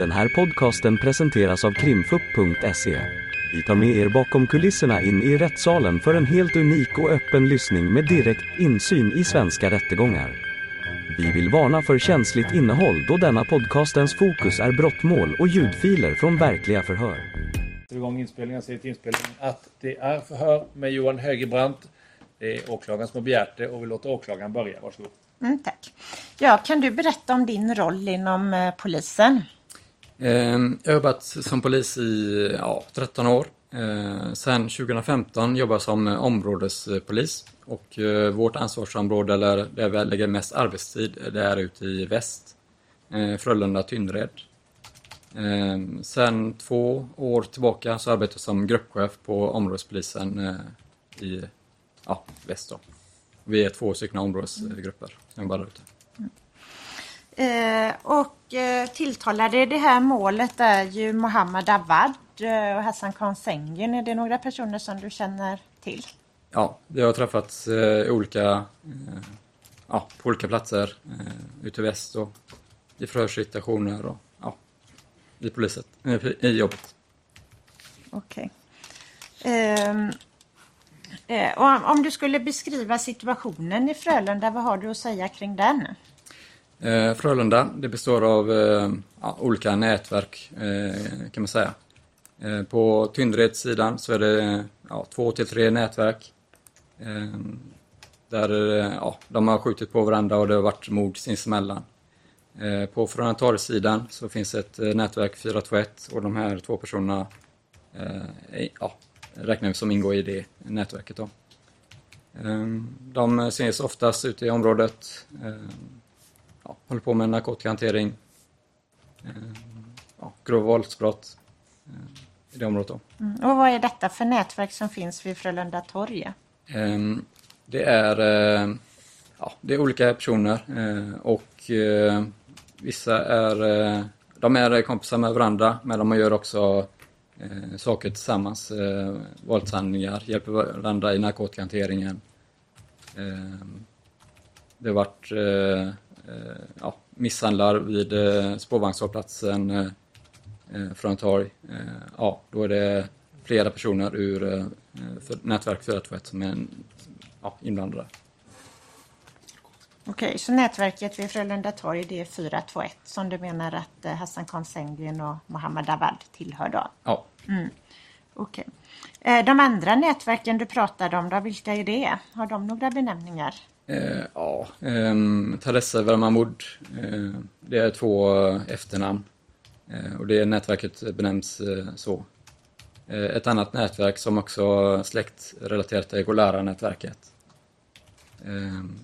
Den här podcasten presenteras av krimfupp.se. Vi tar med er bakom kulisserna in i rättssalen för en helt unik och öppen lyssning med direkt insyn i svenska rättegångar. Vi vill varna för känsligt innehåll då denna podcastens fokus är brottmål och ljudfiler från verkliga förhör. igång inspelningen, säger till inspelningen att det är förhör med Johan Högebrant. Det är åklagaren som har begärt det och vi låter åklagaren börja. Varsågod. Mm, tack. Ja, kan du berätta om din roll inom eh, polisen? Eh, Jag har jobbat som polis i ja, 13 år. Eh, Sen 2015 jobbar jag som områdespolis och eh, vårt ansvarsområde, eller där vi lägger mest arbetstid, det är ute i väst. Eh, Frölunda-Tynnered. Eh, Sen två år tillbaka så arbetar jag som gruppchef på områdespolisen eh, i ja, väst. Då. Vi är två stycken områdesgrupper som jobbar där ute. Eh, och eh, tilltalade i det här målet är ju Mohammad Awad eh, och Hassan Khan. Är det några personer som du känner till? Ja, vi har träffats eh, olika, eh, ja, på olika platser eh, ute i väst och i förhörssituationer och ja, i poliset, eh, i jobbet. Okej. Ehm, eh, och om- om du skulle beskriva situationen i Frölunda, vad har du att säga kring den? Eh, Frölunda, det består av eh, olika nätverk eh, kan man säga. Eh, på Tyndereds sidan så är det ja, två till tre nätverk. Eh, där eh, ja, de har skjutit på varandra och det har varit mord sinsemellan. Eh, på Frölundatorgssidan så finns ett eh, nätverk 421 och de här två personerna eh, ja, räknar vi som ingår i det nätverket. Då. Eh, de ses oftast ute i området. Eh, Eh, ja, håller på med narkotikahantering, eh, ja, grova våldsbrott eh, i det området. Då. Mm. Och vad är detta för nätverk som finns vid Frölunda torg? Ehm, Det är, eh, ja, det är olika personer eh, och eh, vissa är, eh, de är kompisar med varandra men de gör också eh, saker tillsammans, eh, våldshandlingar, hjälper varandra i narkotikahanteringen. Ehm, Det har varit eh, eh, ja, misshandlar vid eh, spårvagnshållplatsen eh, eh, från torg. Eh, ja, då är det flera personer ur eh, nätverk 421 som är ja, inblandade. Okej, så nätverket vid Frölunda torg det är 421 som du menar att eh, Hassan Khan Sengen och Mohammad Awad tillhör då? Ja, Okej. Eh, De andra nätverken du pratade om då, vilka är det? Har de några benämningar? Eh, ja ehm, Teresa Vermamud, eh, det är två eh, efternamn eh, och det nätverket benämns eh, så. Eh, ett annat nätverk som också släktrelaterat är Golara-nätverket. Ehm,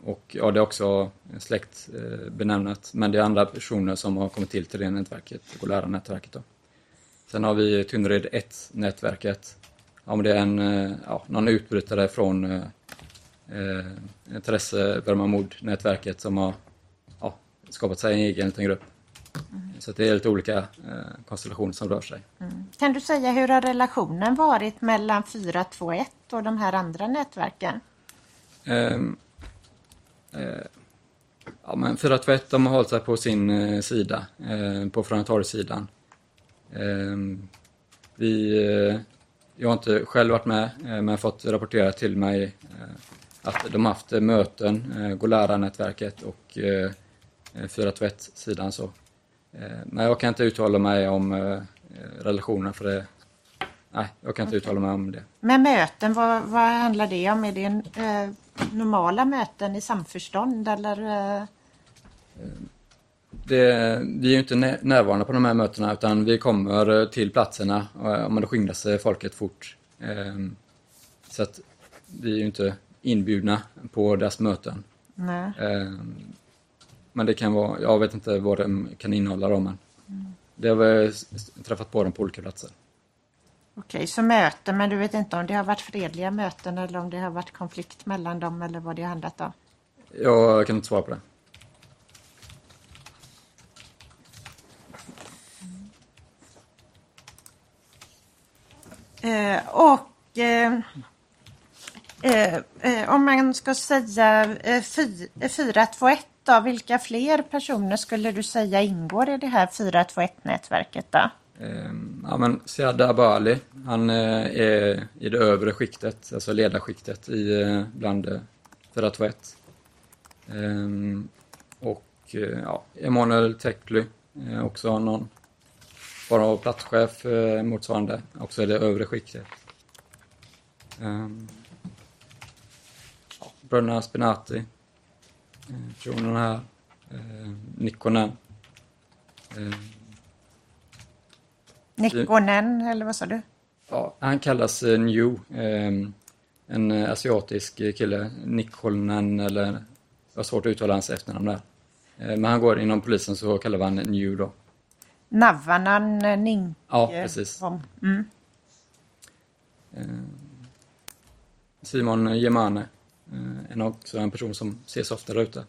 och ja, det är också släktbenämnat, men det är andra personer som har kommit till till det nätverket, Golara-nätverket. Då. Sen har vi Tynnered 1-nätverket. Ja, det är en, eh, ja, någon utbrytare från eh, eh, Terese Vermamud-nätverket som har ja, skapat sig en egen liten grupp. Så att det är lite olika eh, konstellationer som rör sig. Kan du säga hur har relationen varit mellan 421 och de här andra nätverken? Ehm, eh, ja, men 421 de har hållit sig på sin eh, sida, eh, på Frölundatorgssidan. Ehm, vi, eh, jag har inte själv varit med, eh, men fått rapporterat till mig eh, att de har haft eh, möten, eh, Golara-nätverket och eh, eh, 421-sidan. Så. Eh, men jag kan inte uttala mig om eh, relationen för det. Nej, jag kan inte uttala mig om det. Med möten, vad, vad handlar det om? Är det en, eh, normala möten i samförstånd eller? Eh, Det, vi är ju inte nä- närvarande på de här mötena utan vi kommer eh, till platserna och men då skingrar sig folket fort. Så att vi är ju inte inbjudna på deras möten. nej. Ehm, Men det kan vara, jag vet inte vad de kan innehålla då men det har vi träffat på dem på olika platser. Okej, så möten, men du vet inte om det har varit fredliga möten eller om det har varit konflikt mellan dem eller vad det har handlat om? Jag kan inte svara på det. Eh, och eh, eh, eh, Eh, eh, om man ska säga eh, fy- eh, 421 då, vilka fler personer skulle du säga ingår i det här 421-nätverket då? Ehm, ja, men Siad Abali, han eh, är i det övre skiktet, alltså ledarskiktet i, eh, bland eh, 421. Ehm, och eh, ja, Emanuel Tekly, eh, också någon form av platschef eh, motsvarande, också i det övre skiktet. Ehm. Ehm, Bröderna Spinati, eh, personerna här, eh, Nikkonen. Ehm, Nikkonen, eller vad sa du? Ja, han kallas eh, New. ehm, en eh, asiatisk kille. Nick Holnen eller... Det var svårt att uttala hans efternamn där. Eh, men han går inom polisen så kallar vi han New då. Navanan Ninke. Ja, precis. Mm. Simon Gemane. Eh, En också en person som ses ofta där ute.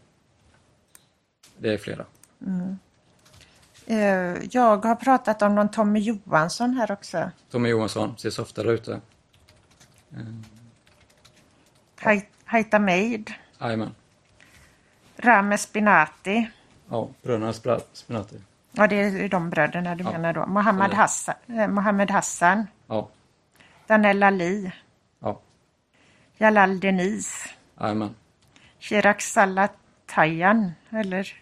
Det är flera. Eh, Jag har pratat om någon Tommy Johansson här också. Tommy Johansson ses ofta där ute. Hai- Haita Meid. Jajamän. Rame Spinati. Ja, bröderna Spinati. Ja, det är de bröderna du Ja. menar då. Mohammed. Hassan. Eh, Mohammed Hassan. Ja, Danell Ali. ja, Jalal Deniz. Jajamän. Chirag Salatayan. Eller?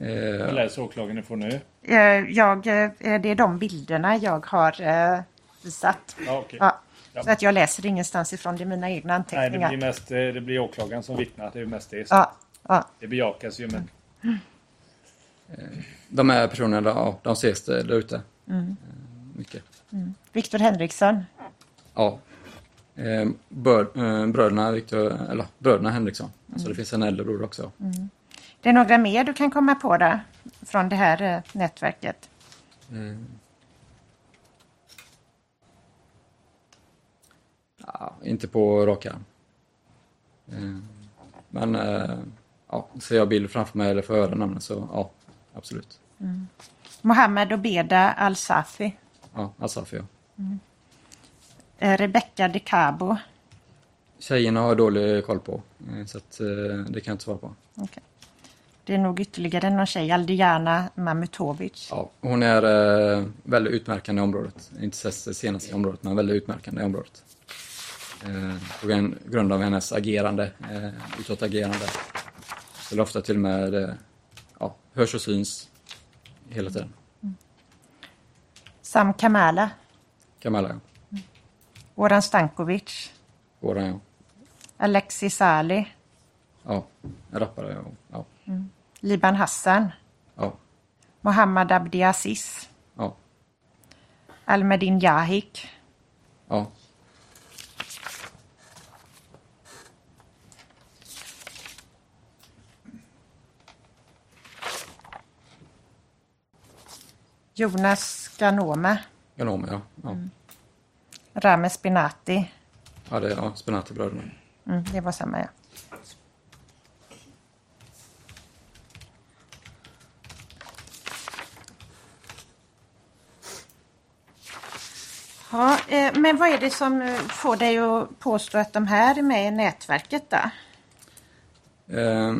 Eh, läser åklagaren ifrån nu. Eh, Jag, eh, det är de bilderna jag har eh, visat. Ja, okej. Ja. Så att jag läser ingenstans ifrån, det är mina egna Nej, det anteckningar. blir mest eh, det blir åklagaren som vittnar. Det är mest det. Ja, ja. Det bejakas ju, men De här personerna, ja, de ses där där ute. Eh, Mycket. Viktor Henriksson. Ja. Eh, bör, eh, bröderna, Victor, eller, bröderna Henriksson. Alltså det finns en äldre bror också. Det är några mer du kan komma på där från det här eh, nätverket. Eh, ja, inte på rak arm. Eh, men ja, ser jag bild framför mig eller får höra namnet så ja, absolut. Mohammed Obeda Al-Safi. Ja, Asafi ja. Eh, Rebecca De Cabo. Tjejerna har jag dålig koll på, eh, så att, eh, det kan jag inte svara på. Okej. Det är nog ytterligare någon tjej, Aldiana Mamutovic. Ja, hon är eh, väldigt utmärkande i området. Inte senast i området, men väldigt utmärkande i området. Eh, på grund av hennes agerande, eh, utåtagerande. Eller ofta till och med eh, ja, hörs och syns hela tiden. Sam Kamala. Kamala, ja. Goran Stankovic. Våran, ja. Alexis Ali. Ja, en rappare, ja. ja. Liban Hassan. ja. Mohammad Abdiaziz. ja. Almedin Yahik. ja. Jonas Ganome. Ganome, ja. Ja, Rame Spinati. ja det ja, Spinati-bröderna. Mm, det var samma ja. Ja, eh, men vad är det som eh, får dig att påstå att de här är med i nätverket då? Eh,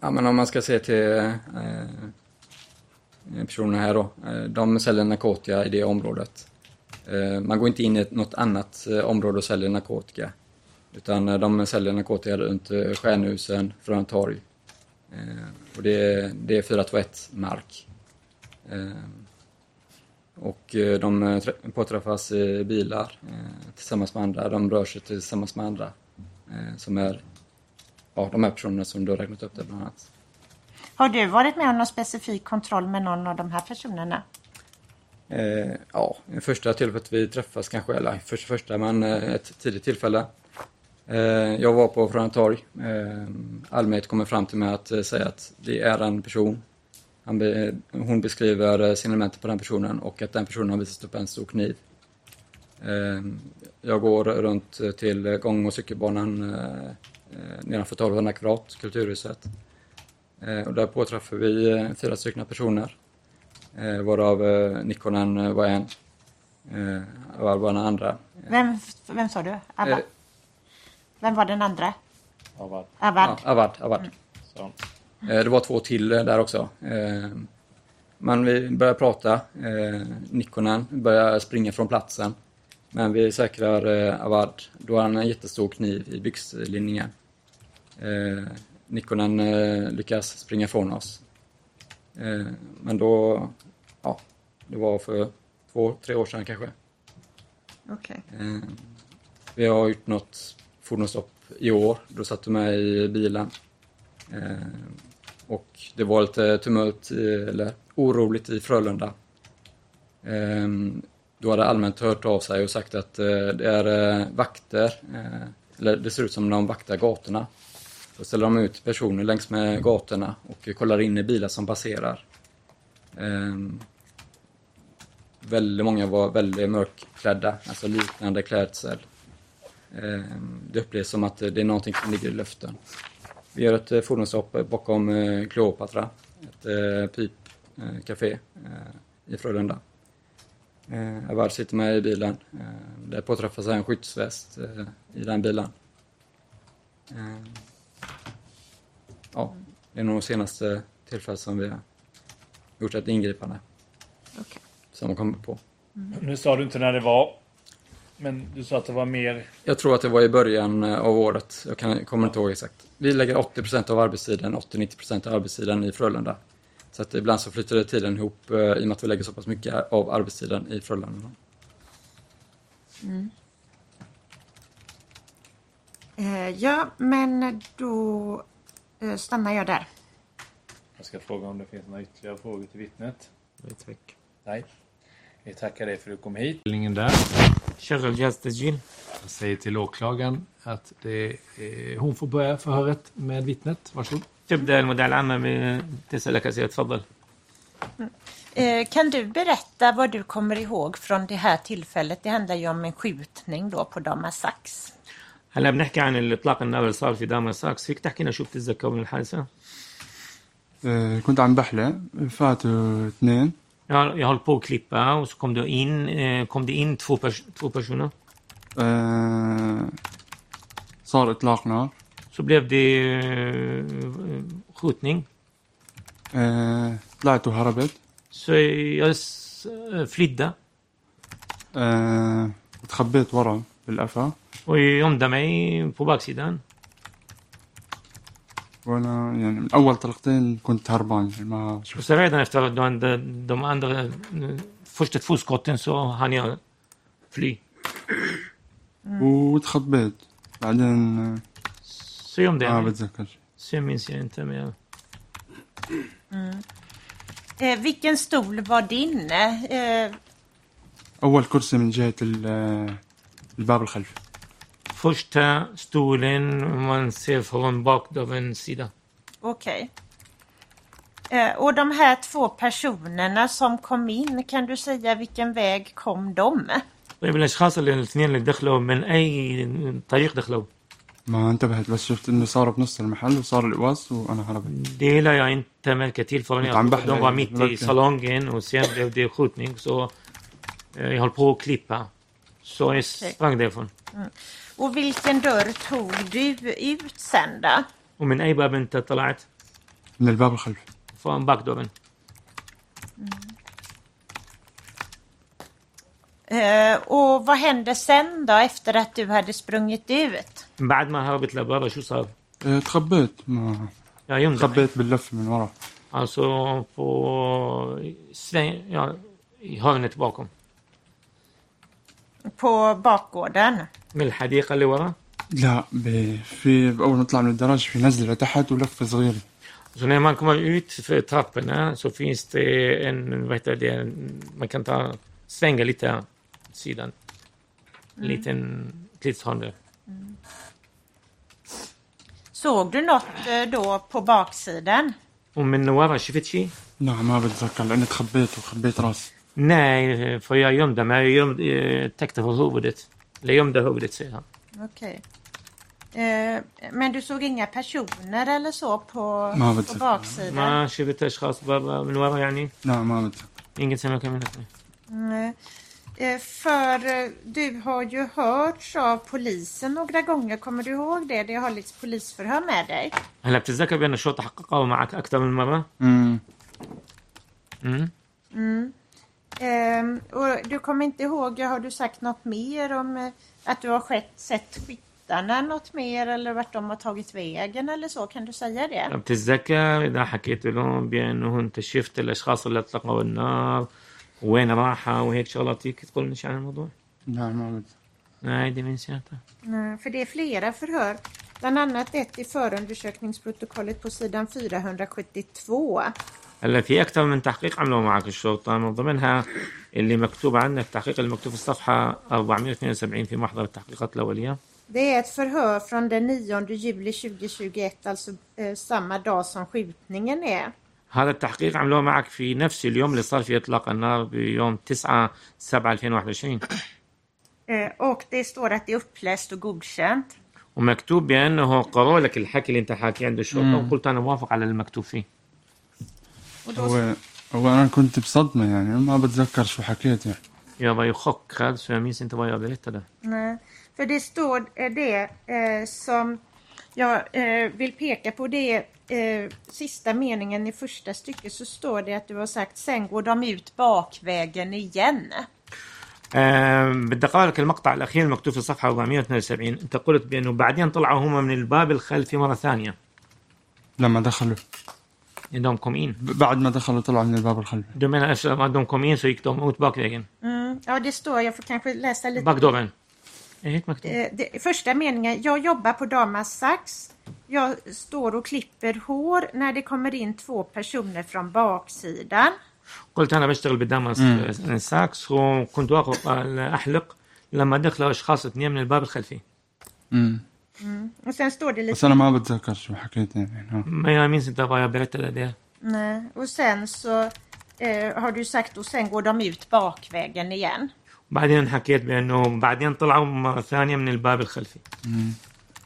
ja, men om man ska se till eh, personerna här då. Eh, de säljer narkotika i det området. Eh, man går inte in i något annat eh, område och säljer narkotika. Utan eh, de säljer narkotika runt Stjärnhusen, Fröna torg. Och det, är- det är 421-mark. Och de påträffas i bilar tillsammans med andra. De rör sig tillsammans med andra. Som är ja, de här personerna som du har räknat upp där bland annat. Har du varit med om någon specifik kontroll med någon av de här personerna? Eh, ja, första tillfället vi träffas kanske, eller första första, men eh, ett tidigt tillfälle. Eh, jag var på Frölunda torg. Eh, allmänhet kommer fram till mig att eh, säga att det är en person. Han be, hon beskriver eh, signalementen på den personen och att den personen har visat upp en stor kniv. Eh, jag går runt till gång och cykelbanan eh, eh nedanför 1200 kvadrat, Kulturhuset. Eh, och där påträffar vi eh, fyra stycken personer. Eh, varav eh, Nikkonen eh, var en. Eh, och var den andra. Vem, vem sa du? Abba? Eh, Vem var den andra? Avad. Avad? ja, Avad. Avad. Så. Eh, Det var två till eh, där också. Eh, Men vi började prata. Eh, Nikkonen började springa från platsen. Men vi säkrar eh, Avad. Då har han en jättestor kniv i byxlinningen. Eh, Nikkonen eh, lyckas springa från oss. Eh, Men då, ja, det var för två, tre år sedan kanske. Okej. Eh, Vi har gjort något fordonsstopp i år. Då satt du med i bilen. Eh, Och det var lite tumult, eller oroligt i Frölunda. Eh, Då hade allmänt hört av sig och sagt att det är vakter, eller det ser ut som de vaktar gatorna. Då ställer de ut personer längs med gatorna och kollar in i bilar som passerar. Väldigt många var väldigt mörkklädda, alltså liknande klädsel. Ehm, det upplevs som att det är någonting som ligger i luften. Vi gör ett eh, fordonshopp bakom eh, Kleopatra, ett eh, pipcafé i Frölunda. Awad sitter med i bilen. Där påträffas en skyddsväst i den bilen. Ehm, ja, det är nog senaste tillfället som vi har gjort ett ingripande som man kommer på. Nu sa du inte när det var. Men du sa att det var mer... Jag tror att det var i början eh, av året. Jag kan, kommer inte ihåg exakt. Vi lägger 80% av arbetstiden, 80-90% av arbetstiden i Frölunda. Så att ibland så det tiden ihop eh, i och med att vi lägger så pass mycket av arbetstiden i Frölunda. Eh, ja, men då eh, stannar jag där. Jag ska fråga om det finns några ytterligare frågor till vittnet. tack. Nej. Vi tackar dig för att du kom hit. Där. شغل جهاز تسجيل Jag säger till åklagaren att det är, hon får börja förhöret med vittnet. Varsågod. تبدا المدعي العامه تسالك اسئله تفضل Eh, kan du berätta vad du kommer ihåg från det här tillfället? Det handlar ju om en skjutning då på Dama Sax. هلا بنحكي عن الاطلاق النار اللي صار في داما ساكس فيك تحكي لنا شو بتتذكر من الحادثه؟ آه، كنت عم بحلق فاتوا اثنين Jag, jag höll på att klippa och så kom det in, eh, kom det in två, pers två personer. آه، صار إطلاق نار Så blev det eh, skjutning. آه، طلعت وهربت Så jag s- eh, flydde آه، تخبيت ورا بالقفا och gömde mig på baksidan. وأنا يعني من أول طلقتين كنت هربان يعني ما شو سمعت أنا افتكر دو اند دو اند فشت تفوز كوتين سو هاني فلي. وتخبيت بعدين سيوم دي ما بتذكر. سيوم مين سيوم انت ميل إيه، Vilken stol var أول كرسي من جهة الباب الخلفي. Första stolen man ser från bakdörrens sida. Okej. Eh, och de här två personerna som kom in, kan du säga vilken väg kom de? طيب الاشخاص اللي الاثنين اللي دخلوا من اي طريق دخلوا ما انتبهت بس شفت انه صاروا بنص المحل وصار القواص وانا هربت Det la jag inte märke till förrän Utan jag, bara- de var mitt i verkligen. salongen och sen blev det skjutning så eh, jag höll på att klippa. Så jag sprang därifrån. Och vilken dörr tog du ut sen då? ومن اي باب انت طلعت؟ من الباب الخلفي Från bakdörren. Eh, och vad hände sen då efter att du hade sprungit ut? بعد ما هربت لبرا شو صار؟ آه، تخبيت ما Jag gömde mig. تخبيت باللف من ورا Alltså på sväng, ja, i hörnet bakom. På bakgården? من الحديقة اللي ورا. لا ب- في اول ما نطلع من الدراج في نزله لتحت ولفه صغيره Så när man kommer ut för trapporna så finns det en, vad heter det, man kan ta, svänga lite åt sidan. En liten, ett litet hörn Såg du något eh, då på baksidan? ومن ورا شفت شيء؟ لا ما بتذكر لاني تخبيت وخبيت راسي Nej, för jag gömde mig. Jag gömde, eh, täckte för huvudet. Eller gömde huvudet, säger han. Okej. Eh, men du såg inga personer eller så på, ما på بتذكر baksidan? ما شفت اشخاص برا من ورا يعني. لا ما بتذكر Inget som jag kan minnas. nu. Mm. Eh, För eh, du har ju hörts av polisen några gånger, kommer du ihåg det? Det har hållits polisförhör med dig. هلا بتتذكر بأن الشرطة حققوا معك أكثر من مرة؟ امم مم. Ehm, och du kommer inte ihåg, har du sagt något mer om eh, att du har skett, sett skyttarna något mer eller vart de har tagit vägen eller så? Kan du säga det? بتتذكر إذا حكيت لهم بأنه أنت شفت الأشخاص اللي أطلقوا النار وين راحوا وهيك شغلات هيك تقول لنا عن الموضوع؟ لا ما بدي Nej, det minns jag inte. Nej, för det är flera förhör. Bland annat ett i förundersökningsprotokollet på sidan 472. هلا في أكثر من تحقيق عملوا معك الشرطة من ضمنها اللي مكتوب عنه التحقيق اللي مكتوب في الصفحة 472 في محضر التحقيقات الأولية Det är ett förhör från den 9 juli 2021, alltså eh, samma dag som skjutningen är. هذا التحقيق عملوه معك في نفس اليوم اللي صار فيه إطلاق النار بيوم 9 7 2021 Eh, och det står att det är uppläst och godkänt. ومكتوب بأنه قروا لك الحكي اللي أنت حاكيه عند الشرطة وقلت أنا موافق على المكتوب فيه då, هو هو انا كنت بصدمه يعني ما بتذكر شو حكيت يعني Jag var ju chockad så jag minns inte vad jag berättade. nej, för det står eh, det eh, som jag eh, vill peka på. Det är eh, sista meningen i första stycket så står det att du har sagt sen går de ut bakvägen igen. آه بدي اقرا لك المقطع الاخير المكتوب في الصفحه 472 انت قلت بانه بعدين طلعوا هم من الباب الخلفي مره ثانيه لما دخلوا de kom in. ب- بعد ما دخلوا طلعوا من الباب الخلفي Du menar efter att de kom in så gick de ut bakvägen? Mm, ja, det står, jag får kanske läsa lite. Bakdörren? Är det maktup? Eh, det, första meningen, jag jobbar på Damas Sax. Jag står och klipper hår när det kommer in två personer från baksidan. قلت انا بشتغل بدمس ساكس وكنت واقف احلق لما دخلوا اشخاص اثنين من الباب الخلفي. امم Och sen står det lite... بس انا ما بتذكر شو حكيت يعني ها. Men jag minns inte vad jag berättade det. Nej. Och sen så eh, har du sagt och sen går de ut bakvägen igen. بعدين حكيت بانه بعدين طلعوا مره ثانيه من الباب الخلفي.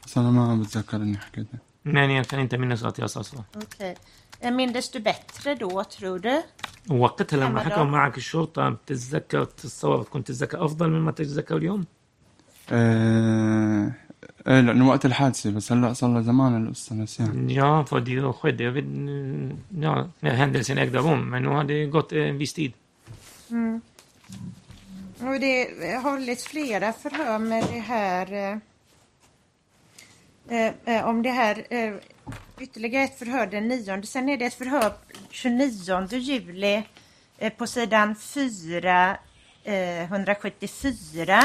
بس انا ما بتذكر اني حكيت يعني jag kan inte minnas att jag sa så. Okej. Eh, Mindes du bättre då, tror du? ووقتها لما أبداً. حكوا معك الشرطه بتتذكر تتصور كنت تتذكر افضل مما تتذكر اليوم؟ ايه ايه لانه وقت الحادثه بس هلا صار له زمان القصه نسيان Ja, för det skedde vid, ja, när händelsen ägde rum. Men nu har det gått en viss tid. Och det har hållits flera förhör med det här eh, eh, eh, om det här eh, ytterligare ett förhör den 9. Sen är det ett förhör 29 juli eh, på sidan 4 eh, 174.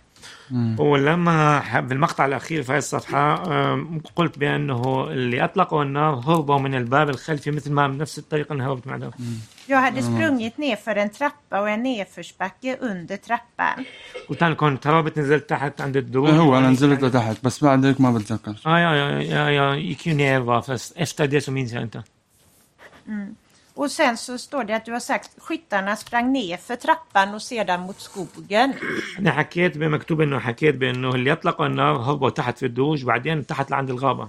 ولما ح- في المقطع الاخير في هذه الصفحه قلت بانه اللي اطلقوا النار هربوا من الباب الخلفي مثل ما بنفس الطريقة اني هربت معهم. Jag hade sprungit ner för en trappa och en nedförsbacke under trappan. قلت أنا كنت هربت نزلت تحت عند الدروج إيه هو أنا نزلت لتحت بس بعد هيك ما بتذكر Ja, ja, ja, ja, jag gick ju ner va, fast efter det så minns jag inte. Och sen så står det att du har sagt skyttarna sprang ner för trappan och sedan mot skogen. انا حكيت بمكتوب انه حكيت بانه اللي اطلقوا النار هربوا تحت في الدروج بعدين تحت لعند الغابه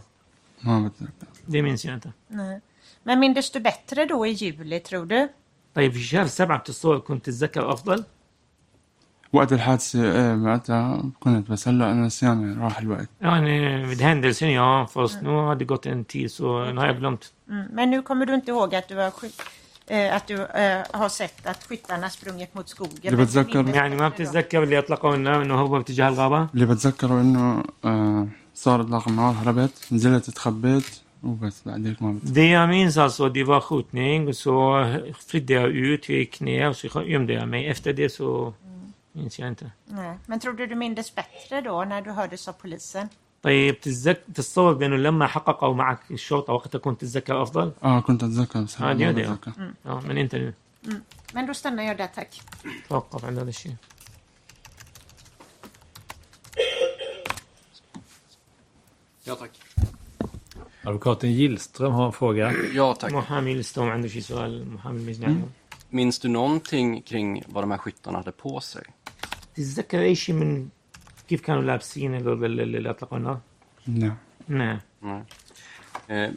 ما بتذكر دي minns jag inte. Nej. Men mindes du bättre då i juli tror du? طيب في شهر سبعة بتتصور كنت تتذكر افضل؟ وقت الحادثه ايه وقتها كنت بس هلا انا نسيان يعني راح الوقت يعني vid händelsen ja, fast nu har det gått en tid så nu har jag glömt. Mm. Men nu kommer du inte ihåg att du har, sky- eh, att du eh, har sett att skyttarna sprungit mot skogen? اللي Men بتذكر- mindes يعني ما bättre då? بتتذكر اللي اطلقوا النار انه هربوا باتجاه الغابه؟ اللي بتذكره انه آه صار اطلاق النار هربت نزلت تخبيت وبس بعد هيك ما بتذكر Det jag minns alltså, det var skjutning, så flydde jag ut, jag gick ner och så gömde jag mig. Efter det så minns jag inte. Nej. Men tror du du mindes bättre då när du hördes av polisen? طيب تتذكر تتصور بانه لما حققوا معك الشرطه وقتها كنت تتذكر افضل؟ اه كنت اتذكر بس آه، هلا دي ما دي. بتذكر Ja, men inte nu. Men då stannar jag där tack. توقف عند هذا الشيء. Ja, tack. Advokaten Gillström har en fråga. Ja, tack. محامي الاستوم عنده شي سؤال محامي المجني Minns du någonting kring vad de här skyttarna hade på sig? تتذكر اي شيء من كيف كانوا لابسين هذول اللي اللي اطلقوا النار؟ نعم نعم Eh,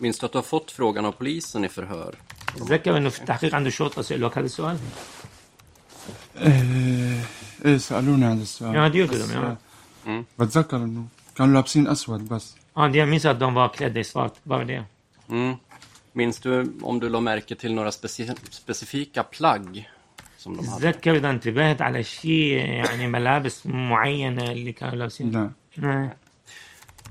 minns du att du har fått frågan av polisen i förhör? تتذكر انه في التحقيق عنده شرطه سالوك هذا السؤال؟ ايه ايه سألوني هذا السؤال Ja, det gjorde بس، de, ja. آه، بتذكر انه كانوا لابسين اسود بس Ja, det jag minns att de var klädda i svart, bara det. Mm. Minns du om du la märke till några speci specifika plagg som de hade? تتذكر اذا انتبهت على شيء يعني ملابس معينه اللي كانوا لابسين؟ لا نعم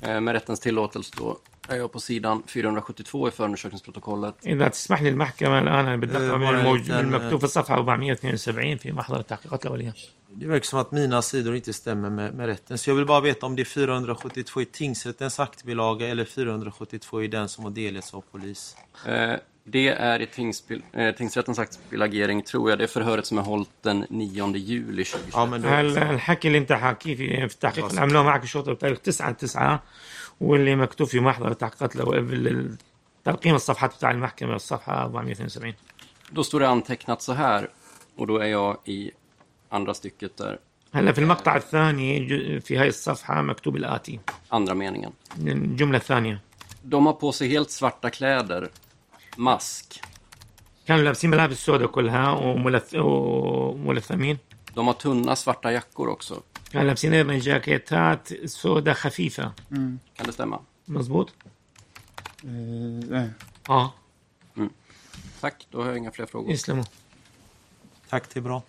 Eh, med rättens tillåtelse då är jag på sidan 472 i förundersökningsprotokollet. اذا تسمح لي المحكمه الان انا بتذكر من آه، الموج... مرة من كان- المكتوب في الصفحه 472 في محضر التحقيقات الاوليه. Det verkar som att mina sidor inte stämmer med, med rätten. Så jag vill bara veta om det är 472 i tingsrättens aktbilaga eller 472 i den som har delgetts av polis. Eh, det är i tingsbil eh, tingsrättens aktbilagering, tror jag. Det är förhöret som är hållit den 9 juli 2021. Ja, men då, هل الحكي اللي انت حاكيه في في التحقيق اللي عملوه معك الشرطه بتاريخ 9 9 واللي مكتوب في محضر التحقيقات الأولية- ترقيم الصفحات بتاع المحكمه الصفحه 472. Då står det antecknat så här. Och då är jag i andra stycket där, هلا في المقطع الثاني ج- في هاي الصفحه مكتوب الاتي andra meningen. الجمله الثانيه De har på sig helt svarta kläder, mask. كانوا لابسين ملابس سوداء كلها وملث... وملثمين De har tunna svarta jackor också. كانوا لابسين ايضا جاكيتات سوداء خفيفه Kan det stämma? مزبوط؟ إيه، ايه اه Tack, då har jag inga fler frågor. يسلموا tack, det är bra.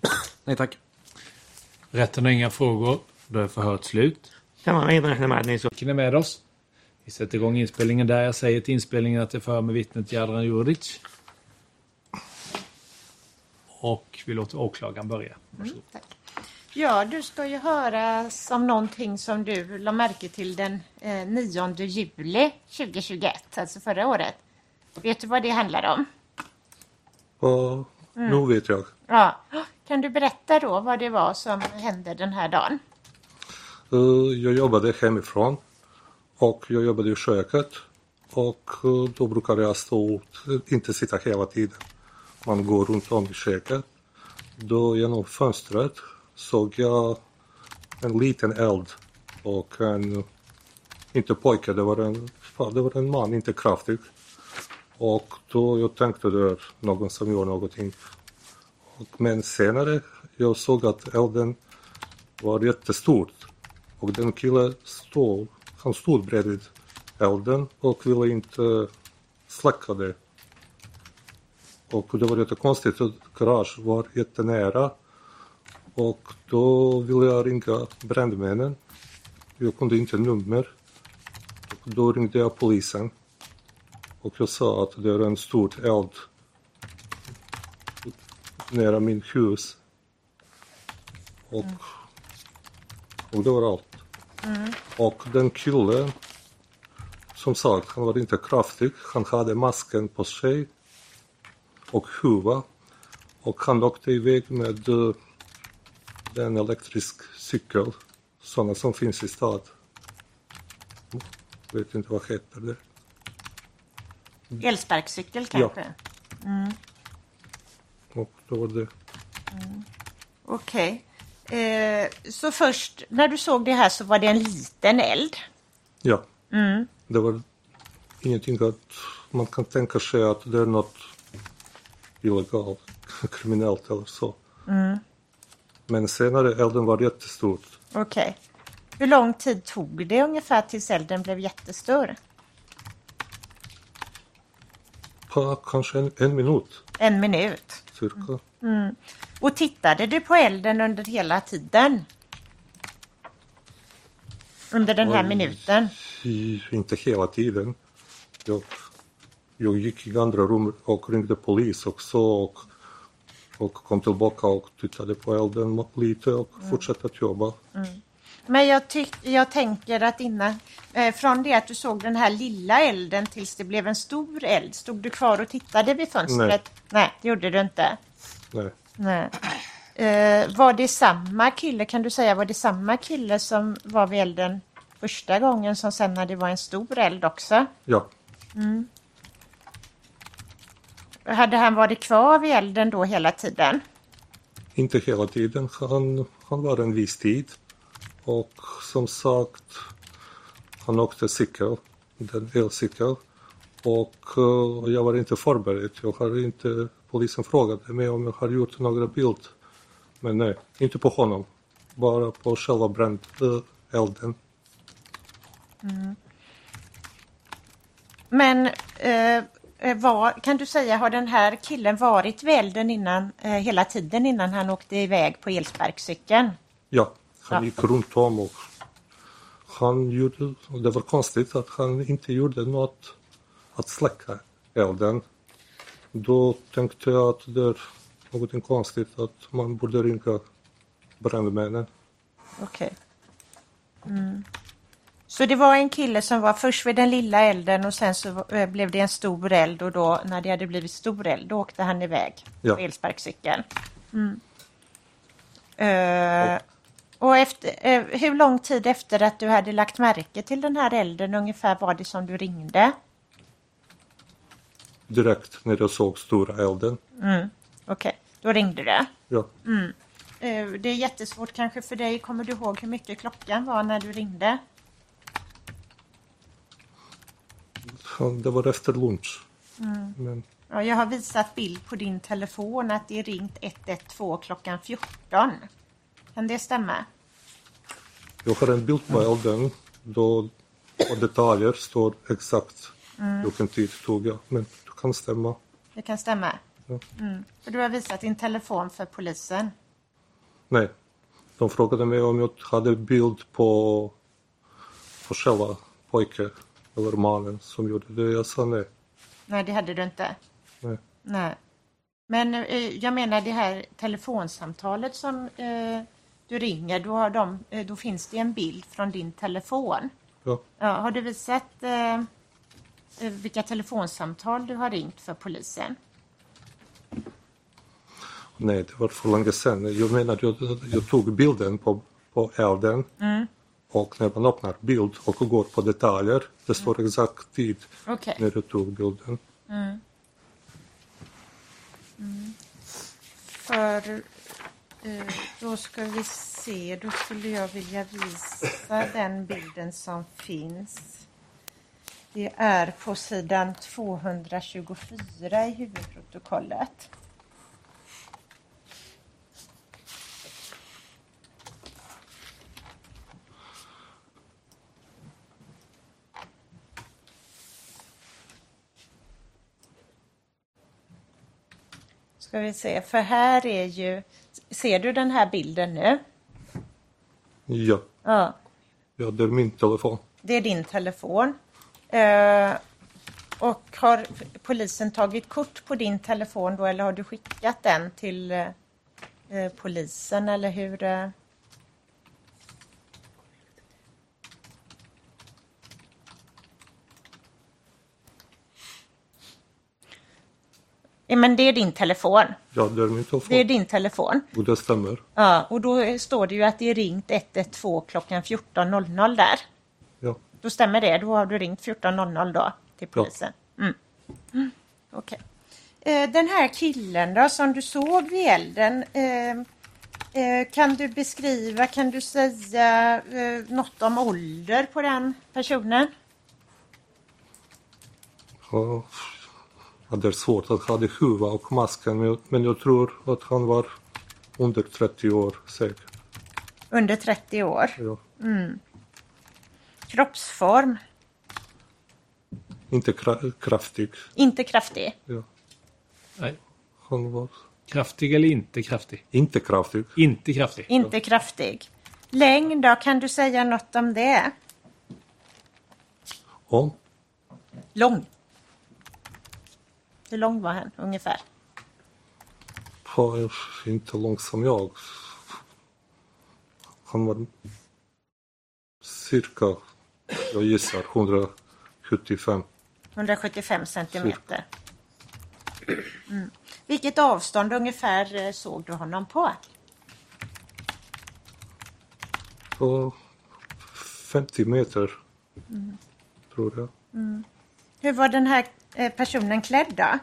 Nej, tack. Rätten har inga frågor. Då är förhört slut. تمام ايضا احنا ما عندنا سؤال Vilken är med oss? Vi sätter igång inspelningen där. Jag säger till inspelningen att det är för med vittnet Jadran Juric. Och vi låter åklagaren börja. Varsågod. Tack. Ja, du ska ju höra om någonting som du la märke till den eh, 9 juli 2021, alltså förra året. Vet du vad det handlar om? Ja, nu vet jag. Ja. Kan du berätta då vad det var som hände den här dagen? Eh, Jag jobbade hemifrån och jag jobbade i köket och eh, då brukar jag stå ut, inte sitta hela tiden. Man går runt om i köket. Då genom fönstret såg jag en liten eld och en, inte pojke, det var en, det var en man, inte kraftig. Och då jag tänkte det är någon som gör någonting. Och, men senare jag såg att elden var jättestort. Och den killen stod, han stod bredvid elden och ville inte eh, släcka det. Och det var jättekonstigt, garage var jättenära. Och då ville jag ringa brandmännen. Jag kunde inte nummer. Och då ringde jag polisen. Och jag sa att det är en stor eld nära min hus. Och, och det var allt. Och den killen, som sagt, han var inte kraftig. Han hade masken på sig och huva. Och han åkte iväg med uh, en elektrisk cykel, sådana som finns i stad. Vet inte vad heter det. Elsparkcykel kanske? Och då var det. Okej. Eh, så först, när du såg det här så var det en liten eld. Ja. Det var ingenting att man kan tänka sig att det är något illegalt, kriminellt eller så. Men senare elden var jättestort. Okej. Hur lång tid tog det ungefär tills elden blev jättestor? På kanske en, en minut En minut. cirka. Och tittade du på elden under hela tiden? Under den här minuten? Inte hela tiden. Jag, jag gick i andra rum och ringde polis också och, och kom tillbaka och tittade på elden lite och fortsatte att jobba. Men jag, tyck, jag tänker att innan, eh, från det att du såg den här lilla elden tills det blev en stor eld, stod du kvar och tittade vid fönstret? Nej, det gjorde du inte. Nej. Nej. Eh, var det samma kille, kan du säga, var det samma kille som var vid elden första gången som sen när det var en stor eld också. Ja, Hade han varit kvar vid elden då hela tiden? inte hela tiden. Han, han var en viss tid. Och som sagt, han åkte cykel, den elcykel. Och eh, jag var inte förberedd. Jag har inte, polisen frågade mig om jag har gjort några bild. Men nej, inte på honom. Bara på själva brand, eh, elden. Men eh, eh, vad, kan du säga, har den här killen varit vid elden innan, eh, hela tiden innan han åkte iväg på elsparkcykeln? Ja, han Ja. gick runt om och han gjorde, det var konstigt att han inte gjorde något att släcka elden. Då tänkte jag att det är något konstigt att man borde ringa brandmännen. Okej. Mm. Så det var en kille som var först vid den lilla elden och sen så eh, blev det en stor eld och då när det hade blivit stor eld då åkte han iväg Ja. på elsparkcykeln. Mm. Eh, och efter, eh, hur lång tid efter att du hade lagt märke till den här elden ungefär var det som du ringde? Direkt när jag såg stora elden. Okej, då ringde du. Ja, Eh, det är jättesvårt kanske för dig. Kommer du ihåg hur mycket klockan var när du ringde? det var efter lunch. Men Ja, jag har visat bild på din telefon att det är ringt 112 klockan 14. Kan det stämma? jag har en bild på elden då detaljer står exakt vilken tid det tog jag. Men det kan stämma. Det kan stämma? Ja. Mm. För du har visat din telefon för polisen. Nej. De frågade mig om jag hade bild på, på själva pojken eller mannen som gjorde det. Jag sa nej. Nej, det hade du inte. nej. Nej. Men eh, jag menar det här telefonsamtalet som eh, du ringer, då, har de, eh, då finns det en bild från din telefon. Ja. Ja, har du visat eh, eh, vilka telefonsamtal du har ringt för polisen? nej, det var för länge sedan. Jag menar, jag, jag tog bilden på, på elden. Och när man öppnar bild och går på detaljer, det står exakt tid Okej. när jag tog bilden. För eh, då ska vi se, då skulle jag vilja visa den bilden som finns. Det är på sidan 224 i huvudprotokollet. Ska vi se, för här är ju... Ser du den här bilden nu? Ja, Ja, ja det är min telefon. det är din telefon. Eh, och har polisen tagit kort på din telefon då eller har du skickat den till eh, eh, polisen eller hur? Eh? Ja, men det är din telefon. Ja, det är min telefon. Det är din telefon. Och det stämmer. Ja, och då står det ju att det är ringt 112 klockan 14.00 där. Då stämmer det. Då har du ringt 14.00 då till polisen. Mm. Mm. Okej. Eh, Den här killen då som du såg vid elden. Eh, eh, kan du beskriva, kan du säga eh, något om ålder på den personen? Ja, det är svårt att ha det huvudet och masken, men jag, tror att han var under 30 år säkert. Under 30 år. Ja. Kroppsform, Inte kra- kraftig. inte kraftig. Ja. Nej. Han var Kraftig eller inte kraftig? inte kraftig. Inte kraftig. Inte kraftig. Längd då, kan du säga något om det? Om Lång. Hur lång var han ungefär? var inte lång som jag. Han var cirka, jag gissar, 175. 175 centimeter. Mm. Vilket avstånd ungefär eh, såg du honom på? Så 50 meter. Tror jag. Hur var den här eh, personen klädd då?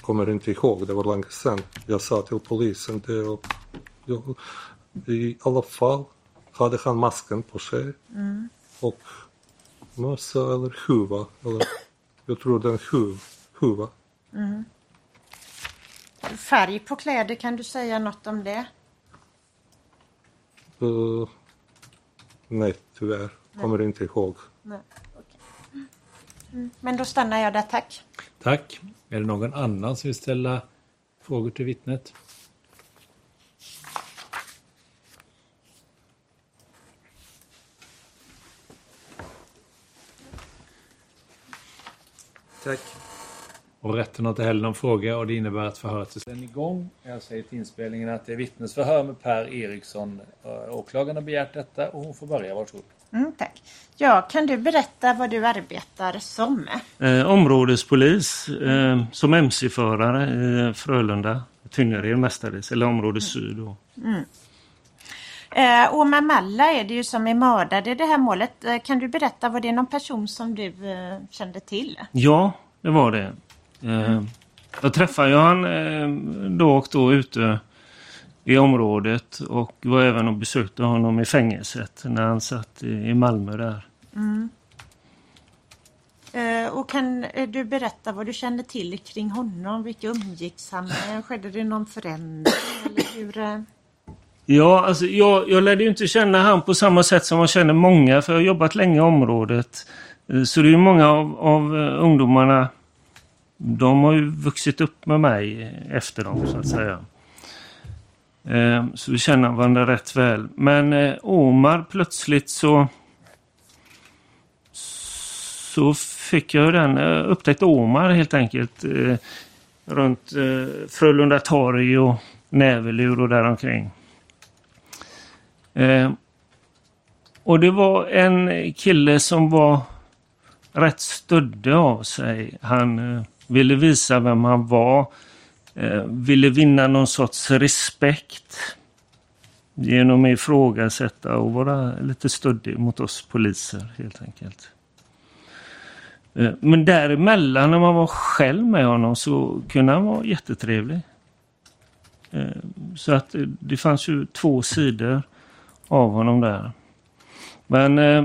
Kommer inte ihåg, det var länge sedan. Jag sa till polisen det och jag, i alla fall hade han masken på sig. Och mössa eller huva. Eller, jag tror det är en huv, huva. Färg på kläder, kan du säga något om det? Uh, nej, tyvärr. Kommer inte ihåg. Nej. okej. Mm. Men då stannar jag där, tack. Tack. Är det någon annan som vill ställa frågor till vittnet? Tack. Och rätten har inte heller någon fråga och det innebär att förhöret är sen igång. Jag säger till inspelningen att det är vittnesförhör med Per Eriksson. Eh, Åklagaren har begärt detta och hon får börja. Varsågod. Mm, tack. Ja, kan du berätta vad du arbetar som? Eh, områdespolis eh, som mc-förare i Frölunda, Tynnered mestadels, eller område syd. Då. Eh, Omar Malla är det ju som är mördad i det här målet. Eh, kan du berätta, var det någon person som du eh, kände till? Ja, det var det. Eh, jag träffade ju han eh, då och då ute i området och var även och besökte honom i fängelset när han satt i, Malmö där. Eh, och kan du berätta vad du kände till kring honom? Vilka umgicks han med? Skedde det någon förändring? Eller hur? Ja, alltså jag, jag lärde ju inte känna han på samma sätt som jag känner många, för jag har jobbat länge i området. Eh, så det är ju många av, av eh, ungdomarna, de har ju vuxit upp med mig efter dem, så att säga. Eh, så vi känner varandra rätt väl. Men Omar plötsligt så så fick jag den, eh, upptäckt Omar helt enkelt runt Frölunda torg och Nävelur och däromkring. Eh, och det var en kille som var rätt stöddig av sig. Han eh, ville visa vem han var. Eh, ville vinna någon sorts respekt. Genom att ifrågasätta och vara lite stöddig mot oss poliser helt enkelt. Eh, men däremellan när man var själv med honom så kunde han vara jättetrevlig. Eh, så att eh, det fanns ju två sidor av honom där. Men eh,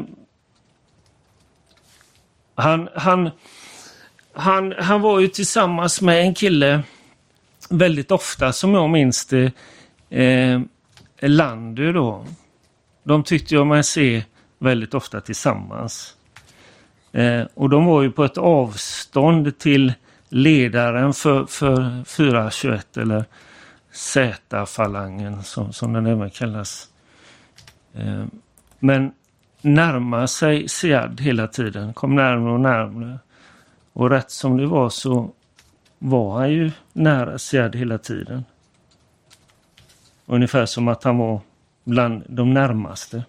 han, han, han, han var ju tillsammans med en kille väldigt ofta som jag minns det. Eh, Landy då. De tyckte jag mig se väldigt ofta tillsammans. Eh, och de var ju på ett avstånd till ledaren för, för 421 eller Z-falangen som, som den även kallas. Eh, men närmar sig Siad hela tiden, kom närmare och närmare. Och rätt som det var så var han ju nära Siad hela tiden. Ungefär som att han var bland de närmaste.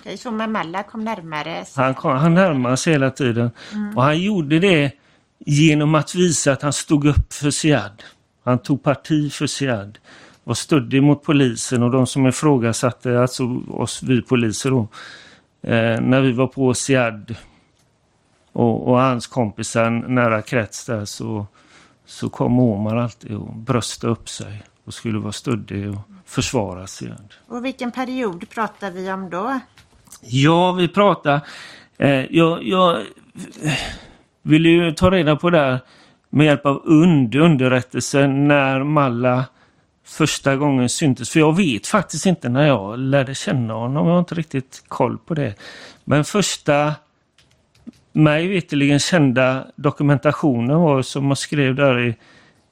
Okej, så Mamalla kom närmare. Han, kom, han närmade sig hela tiden. Och han gjorde det genom att visa att han stod upp för Siad. Han tog parti för Siad. Var stöddig mot polisen och de som ifrågasatte, alltså oss, vi poliser då. Eh, när vi var på Siad och, och hans kompisar nära krets där så, så kom Omar alltid och bröstade upp sig och skulle vara stöddig och försvara Siad. Och vilken period pratar vi om då? Ja, vi pratar. Eh, jag, jag vill ju ta reda på det här med hjälp av UND, underrättelsen, när Malla första gången syntes. För jag vet faktiskt inte när jag lärde känna honom. Jag har inte riktigt koll på det. Men första mig veterligen kända dokumentationen var som man skrev där i,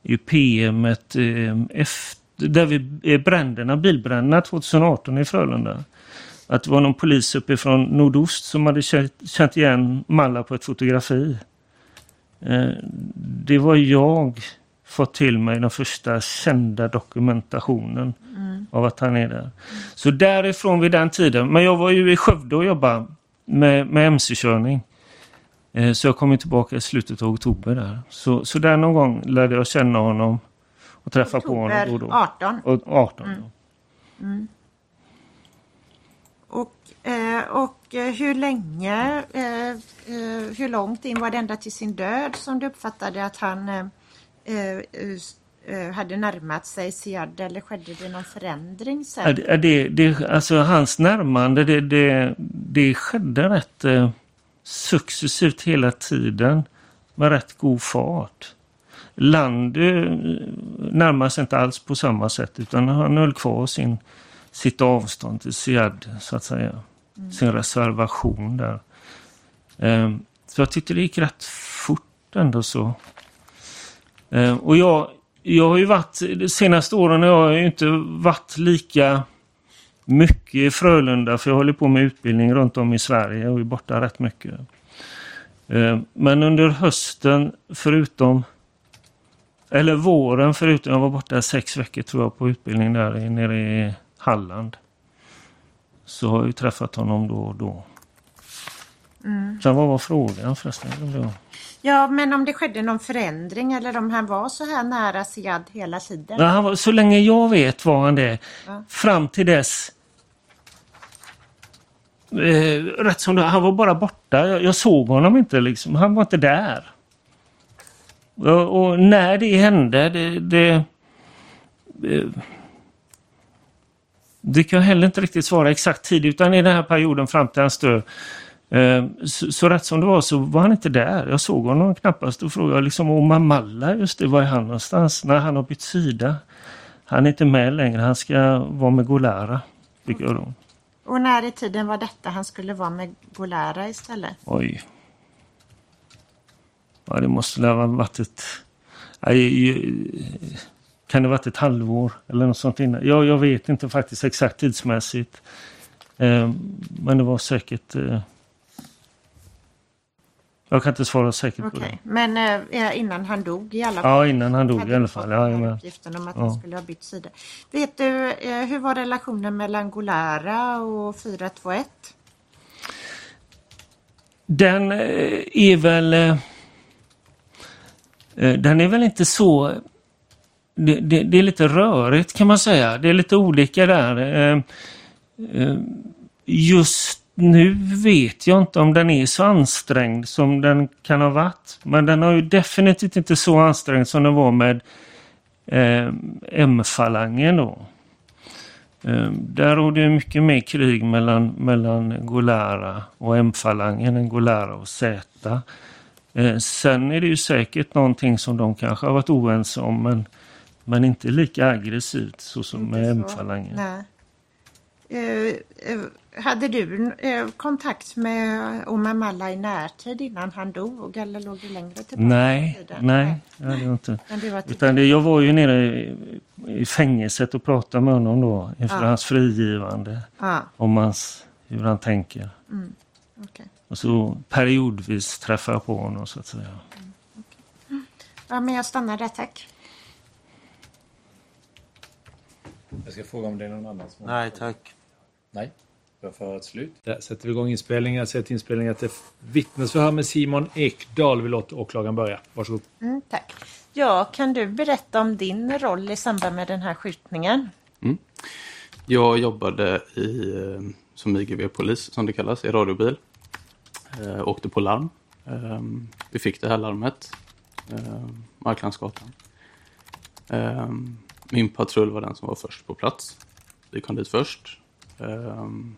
i PMet eh, efter, där vi, bränderna, bilbränderna 2018 i Frölunda. Att det var någon polis uppifrån nordost som hade känt, känt igen Malla på ett fotografi. Eh, det var jag fått till mig den första kända dokumentationen av att han är där. Så därifrån vid den tiden, men jag var ju i Skövde och jobbade med, med mc-körning. Eh, Så jag kom tillbaka i slutet av oktober där. Så, så där någon gång lärde jag känna honom och träffa på honom då och då. 18. Och 18 ja. Och, eh, och eh, hur länge, eh, hur långt in var det ända till sin död som du uppfattade att han hade närmat sig Siad eller skedde det någon förändring sen? Det, det, alltså hans närmande det, det, det skedde rätt eh, successivt hela tiden med rätt god fart. Land eh, närmar sig inte alls på samma sätt utan han höll kvar sin, sitt avstånd till Siad så att säga. Sin reservation där. Eh, så jag tyckte det gick rätt fort ändå så. Eh, och jag, jag har ju varit, de senaste åren har jag ju inte varit lika mycket i Frölunda för jag håller på med utbildning runt om i Sverige och är borta rätt mycket. Eh, men under hösten förutom eller våren förutom jag var borta sex veckor tror jag på utbildning där nere i Halland. Så har jag ju träffat honom då och då. Sen vad var frågan förresten? Ja, men om det skedde någon förändring eller om han var så här nära Siad hela tiden? Ja, han var, så länge jag vet var han det. Ja. Fram till dess. Eh, rätt som det han var bara borta. Jag, jag såg honom inte liksom. Han var inte där. Och, och när det hände, det... det eh, det kan jag heller inte riktigt svara exakt tid utan i den här perioden fram till hans död. Eh, Så, så rätt som det var så var han inte där. Jag såg honom knappast. Då frågade jag liksom om Mamalla, just det, var är han någonstans? När han har bytt sida. Han är inte med längre, han ska vara med Golara. Fick jag då. Och när i tiden var detta han skulle vara med Golara istället? Oj. Ja, det måste ha varit ett... Kan det ha varit ett halvår eller något sånt innan? Jag, jag vet inte faktiskt exakt tidsmässigt. Eh, men det var säkert... Jag kan inte svara säkert på Okej, det. men eh, innan han dog i alla fall? Ja, innan han dog i alla fall. Ja, uppgiften om att Ja. han skulle ha bytt sida. Vet du, eh, hur var relationen mellan Golara och 421? Den eh, är väl... eh, eh, Den är väl inte så... Det, det, det är lite rörigt kan man säga. Det är lite olika där. Just nu vet jag inte om den är så ansträngd som den kan ha varit. Men den har ju definitivt inte så ansträngd som den var med eh, M-falangen då. Eh, Där råder det mycket mer krig mellan, mellan Golara och M-falangen än Golara och Z. Eh, Sen är det ju säkert någonting som de kanske har varit oense om men, men inte lika aggressivt så som med Inte så. M-falangen. Hade du eh, kontakt med Omar Malla i närtid innan han dog eller låg du längre tillbaka Nej, nej, det hade jag inte. Var typ- Utan det, jag var ju nere i, i fängelset och pratade med honom då inför Ja. hans frigivande. Ja, Om hans, hur han tänker. okej. Och så periodvis träffar jag på honom så att säga. ja, men jag stannar där, tack. Jag ska fråga om det är någon annan som Nej tack. Nej. För ett slut. Där sätter vi igång inspelningen. Jag säger till inspelningen att det är vittnesförhör med Simon Ekdahl. Vi låter åklagaren börja. Varsågod. Mm, tack. Ja, kan du berätta om din roll i samband med den här skjutningen? Jag jobbade i, eh, som IGV-polis, som det kallas, i radiobil. Eh, åkte på larm. Eh, vi fick det här larmet. Eh, Marklandsgatan. Eh, min patrull var den som var först på plats. Vi kom dit först. Eh, ehm,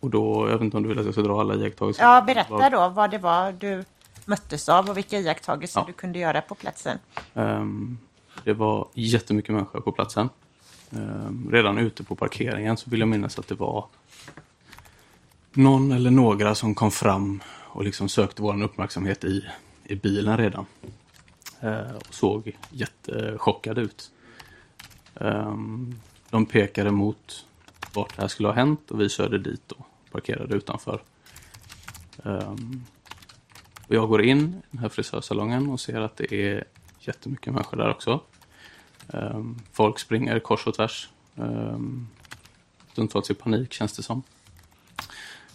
och då, jag vet inte om du vill att jag ska dra alla iakttagelser? Ja, berätta då vad det var du möttes av och vilka iakttagelser Ja. du kunde göra på platsen. Ehm, det var jättemycket människor på platsen. Ehm, redan ute på parkeringen så vill jag minnas att det var någon eller några som kom fram och liksom sökte vår uppmärksamhet i, i bilen redan. Ehm, och såg jättechockade ut. Ehm, de pekade mot vart det här skulle ha hänt och vi körde dit och parkerade utanför. Um, och jag går in i den här frisörsalongen och ser att det är jättemycket människor där också. Um, folk springer kors och tvärs. Um, stundtals i panik känns det som.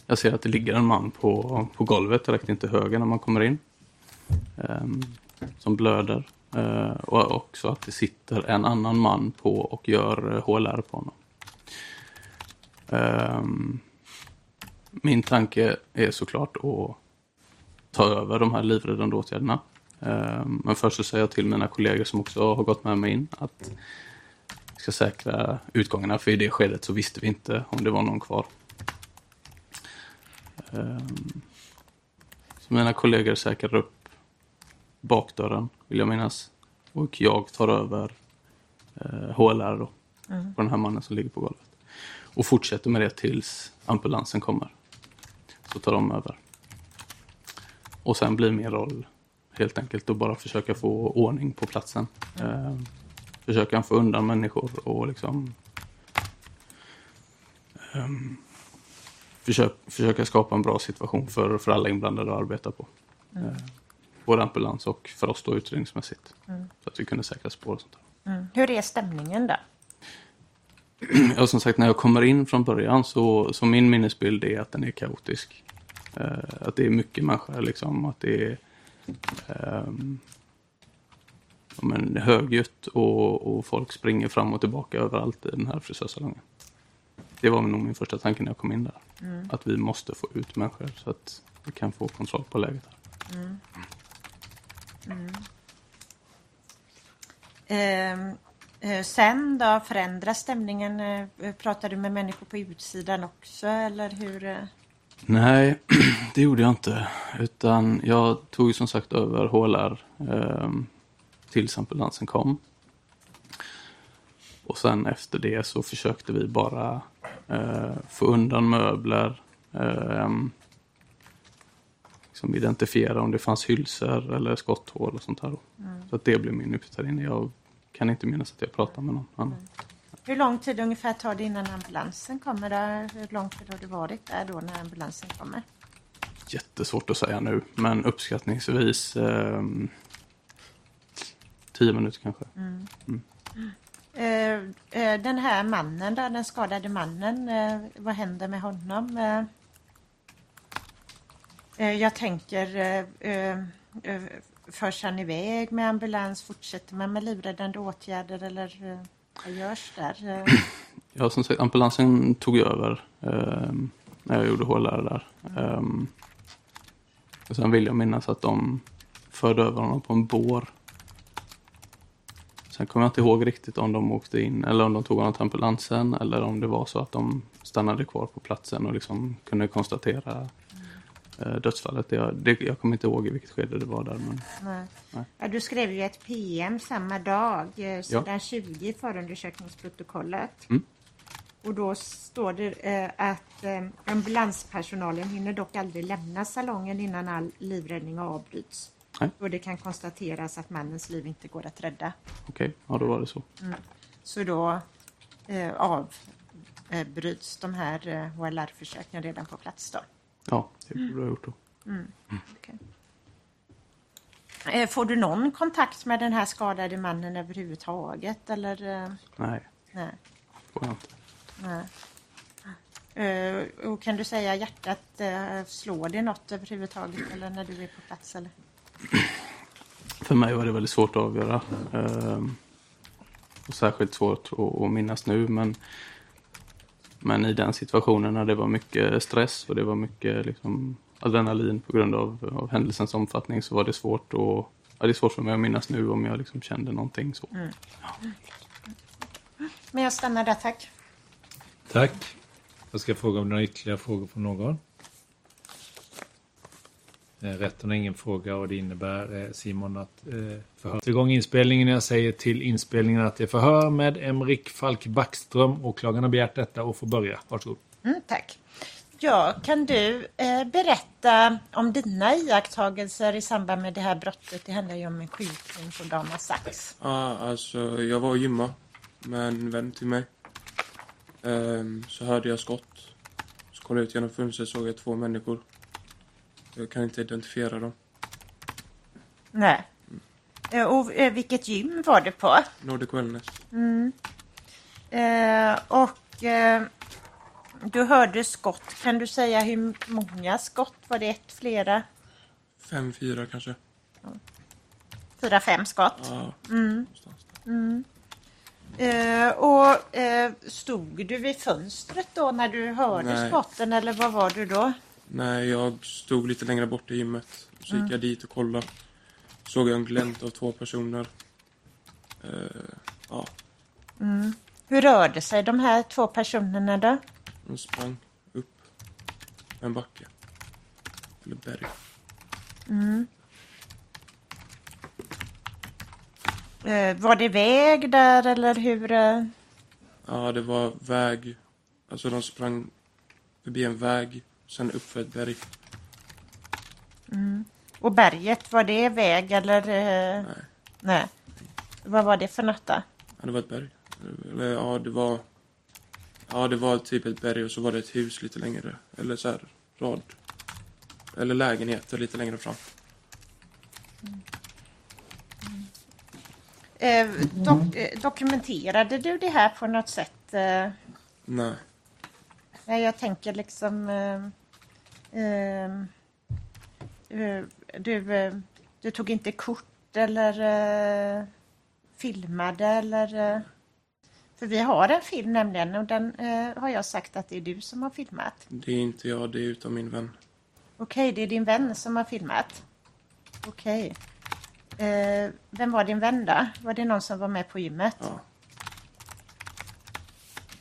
Jag ser att det ligger en man på, på golvet direkt in till höger när man kommer in. Um, som blöder. Uh, och också att det sitter en annan man på och gör eh, HLR på honom. Ehm, min tanke är såklart att ta över de här livräddande åtgärderna. Ehm, men först så säger jag till mina kollegor som också har gått med mig in att vi ska säkra utgångarna. För i det skedet så visste vi inte om det var någon kvar. Ehm, så mina kollegor säkrar upp bakdörren, vill jag minnas. Och jag tar över eh, HLR då, på den här mannen som ligger på golvet. Och fortsätter med det tills ambulansen kommer. Så tar de över. Och sen blir min roll helt enkelt att bara försöka få ordning på platsen. Eh, försöka få undan människor och liksom ehm, försök, försöka skapa en bra situation för, för alla inblandade att arbeta på. Eh, både ambulans och för oss då utredningsmässigt. Så att vi kunde säkra spår och sånt där. Mm. Hur är stämningen då? Ja, som sagt, när jag kommer in från början så, så min minnesbild är att den är kaotisk. Eh, att det är mycket människor, liksom. Att det är ja, men högljutt och, och folk springer fram och tillbaka överallt i den här frisörsalongen. Det var nog min första tanke när jag kom in där. Att vi måste få ut människor så att vi kan få kontroll på läget. Här. Ehm, eh, sen då, förändras stämningen? Eh, Pratar du med människor på utsidan också eller hur? eh? Nej, det gjorde jag inte. Utan jag tog som sagt över HLR eh, tills ambulansen kom. Och sen efter det så försökte vi bara eh, få undan möbler. Eh, liksom identifiera om det fanns hylsor eller skotthål och sånt här. Så att det blev min inne. Jag kan inte minnas att jag pratade med någon annan. Hur lång tid ungefär tar det innan ambulansen kommer? Då? Hur lång tid har du varit där då när ambulansen kommer? Jättesvårt att säga nu, men uppskattningsvis eh, tio minuter kanske. Eh, eh, Den här mannen då, den skadade mannen, eh, vad händer med honom? Eh, eh, Jag tänker, eh, förs han iväg med ambulans? Fortsätter man med livräddande åtgärder eller eh, vad görs där? Ja, som sagt, ambulansen tog över eh, när jag gjorde HLR där. Ehm, och sen vill jag minnas att de förde över honom på en bår. Sen kommer jag inte ihåg riktigt om de åkte in eller om de tog honom till ambulansen eller om det var så att de stannade kvar på platsen och liksom kunde konstatera dödsfallet. Jag, det, jag kommer inte ihåg i vilket skede det var där. Men, nej. Nej. Ja, du skrev ju ett PM samma dag, eh, sidan 20 i förundersökningsprotokollet. Mm. Och då står det eh, att eh, ambulanspersonalen hinner dock aldrig lämna salongen innan all livräddning avbryts. Nej. Och det kan konstateras att mannens liv inte går att rädda. Okej, ja då var det så. Så då eh, avbryts de här eh, HLR-försöken redan på plats då. Ja, det borde jag ha gjort då. Okej. Eh, Får du någon kontakt med den här skadade mannen överhuvudtaget? Eller? eh, Nej, Nej. får jag inte. nej. Eh, Och kan du säga hjärtat, slår det något överhuvudtaget eller när du är på plats? Eller? För mig var det väldigt svårt att avgöra. Och särskilt svårt att, att minnas nu. Men, men i den situationen när det var mycket stress och det var mycket liksom, adrenalin på grund av, av händelsens omfattning så var det svårt att ja, det är svårt för mig att minnas nu om jag liksom kände någonting så. Men jag stannar där, tack. Tack. Jag ska fråga om det är några ytterligare frågor från någon. Eh, Rätten har ingen fråga och det innebär eh, Simon att eh, förhör. Igång inspelningen. Jag säger till inspelningen att det är förhör med Emrik Falk Backström. Åklagaren har begärt detta och får börja. Varsågod. Mm, tack. Ja, kan du eh, berätta om dina iakttagelser i samband med det här brottet? Det handlar ju om en skjutning på Dama Sax. Ja, alltså jag var och gymma med en vän till mig. Ehm, så hörde jag skott. Så kollade jag ut genom fönstret såg jag två människor. Jag kan inte identifiera dem. Nej. Eh, och eh, vilket gym var det på? Nordic Wellness. Eh, och eh, du hörde skott. Kan du säga hur många skott? Var det ett, flera? Fem, fyra kanske. Fyra, fem skott? Ja, Mm. Mm. Eh, och stod du vid fönstret då när du hörde Nej. skotten eller var var du då? Nej, jag stod lite längre bort i gymmet. Så Mm. gick jag dit och kollade. Såg jag en glänt av två personer. Eh, ja, Mm. Hur rörde sig de här två personerna då? de sprang upp en backe. Eller berg. Mm. Eh, var det väg där eller hur? eh? Ja, det var väg. Alltså de sprang förbi en väg, sen upp för ett berg. Mm. Och berget, var det väg eller? eh? Nej. Nej. Vad var det för något då? Ja, det var ett berg. Eller ja, det var... Ja, det var typ ett berg och så var det ett hus lite längre. Eller så här, rad. Eller lägenheter lite längre fram. Eh, dok eh, dokumenterade du det här på något sätt? Eh, Nej. nej, jag tänker liksom... Eh, eh, du, eh, du tog inte kort eller eh, filmade eller... För vi har en film nämligen och den har jag sagt att det är du som har filmat. Det är inte jag, det är utan min vän. Okej, det är din vän som har filmat. Okej. Eh, vem var din vän då? Var det någon som var med på gymmet? Ja.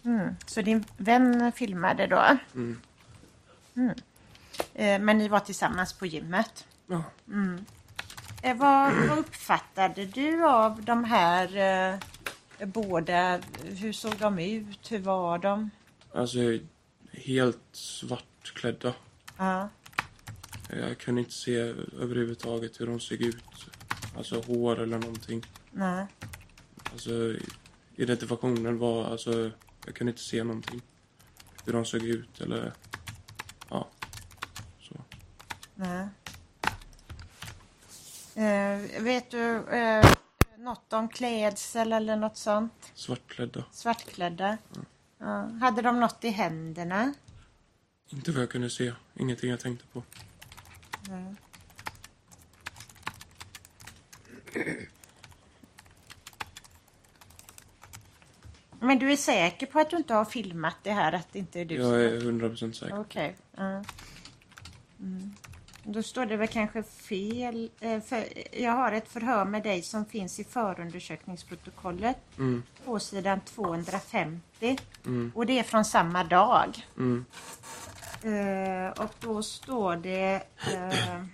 Mm. Så din vän filmade då? Mm. Mm. Eh, men ni var tillsammans på gymmet? Ja. Mm. Eh, vad, vad uppfattade du av de här eh, båda? Hur såg de ut? Hur var de? Alltså, helt svartklädda. Ja. Jag kunde inte se överhuvudtaget hur de såg ut. Alltså hår eller någonting. Nej. Alltså, identifikationen var, alltså, jag kunde inte se någonting. Hur de såg ut eller. Nej. Eh, vet du eh, något om klädsel eller något sånt? Svartklädda. Svartklädda? Ja. Hade de något i händerna? Inte vad jag kunde se. Ingenting jag tänkte på. Nej. Men du är säker på att du inte har filmat det här? Att det inte är du Jag är 100% säker. Okej. ja. Mm. Då står det väl kanske fel. eh, För jag har ett förhör med dig som finns i förundersökningsprotokollet Mm. på sidan 250. Mm. Och det är från samma dag. Mm. Eh, och då står det eh,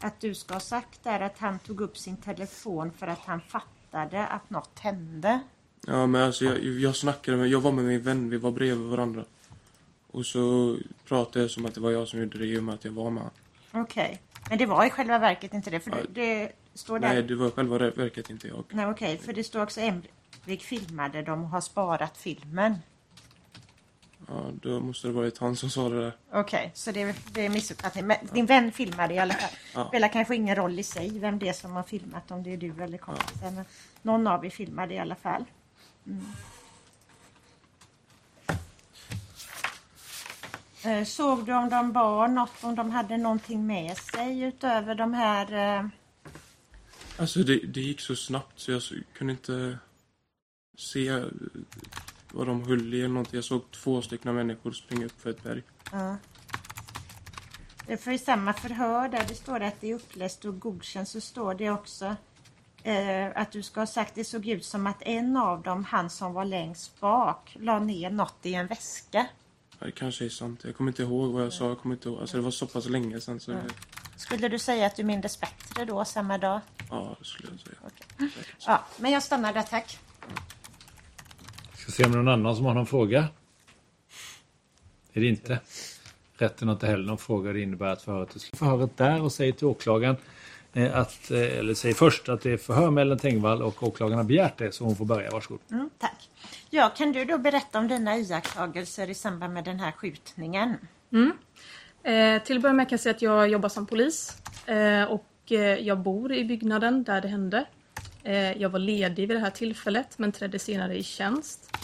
att du ska ha sagt där att han tog upp sin telefon för att han fattade att något hände. Ja, men alltså jag, jag snackade med, jag var med min vän, vi var bredvid varandra. Och så pratade jag som att det var jag som gjorde det i och med att jag var med han. Okej. Men det var i själva verket inte det. För Ja. det, står där. Nej, det var själva verket inte jag. Nej, okej. För det står också Emrik filmade och har sparat filmen. Ja, då måste det varit han som sa det där. Okej, så det, det är missuppfattning. Men din vän filmade i alla fall. Ja. spelar kanske ingen roll i sig vem det är som har filmat, om det är du eller kompisen. Men Någon av er filmade i alla fall. Mm. Såg du om de bar något, om de hade någonting med sig utöver de här... eh, Alltså det, det gick så snabbt så jag kunde inte se eh, vad de höll i eller någonting. Jag såg två stycken människor springa upp för ett berg. Ja. Eh, För i samma förhör där det står att det är uppläst och godkänt så står det också eh, att du ska ha sagt det såg ut som att en av dem, han som var längst bak, la ner något i en väska. Det kanske är sant. Jag kommer inte ihåg vad jag sa. Jag kommer inte ihåg. Alltså det var så pass länge sedan så... Ja. Skulle du säga att du mindes bättre då, samma dag? Ja, det skulle jag säga. Säkert. Ja, men jag stannar där, tack. Ska se om någon annan som har någon fråga. Är det inte? Rätten har inte heller någon fråga. Det innebär att förhöret är slut. Förhöret där och säger till åklagaren eh, att, eh, eller säger först att det är förhör med Ellen Tengvall och åklagaren har begärt det så hon får börja. Varsågod. Mm, tack. Ja, kan du då berätta om dina iakttagelser i samband med den här skjutningen? Mm. Eh, till att börja med kan jag säga att jag jobbar som polis eh, och eh, jag bor i byggnaden där det hände. Eh, jag var ledig vid det här tillfället men trädde senare i tjänst.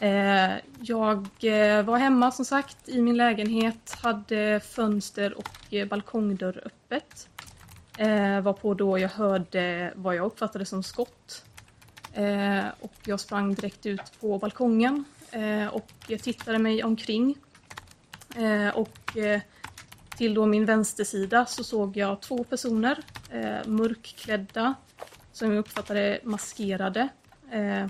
Eh, jag eh, var hemma som sagt i min lägenhet, hade fönster och eh, balkongdörr öppet. Eh, varpå då jag hörde vad jag uppfattade som skott. Eh, och jag sprang direkt ut på balkongen eh, och jag tittade mig omkring. Eh, och eh, till då min vänstersida så såg jag två personer, eh, mörkklädda, som jag uppfattade maskerade. Eh,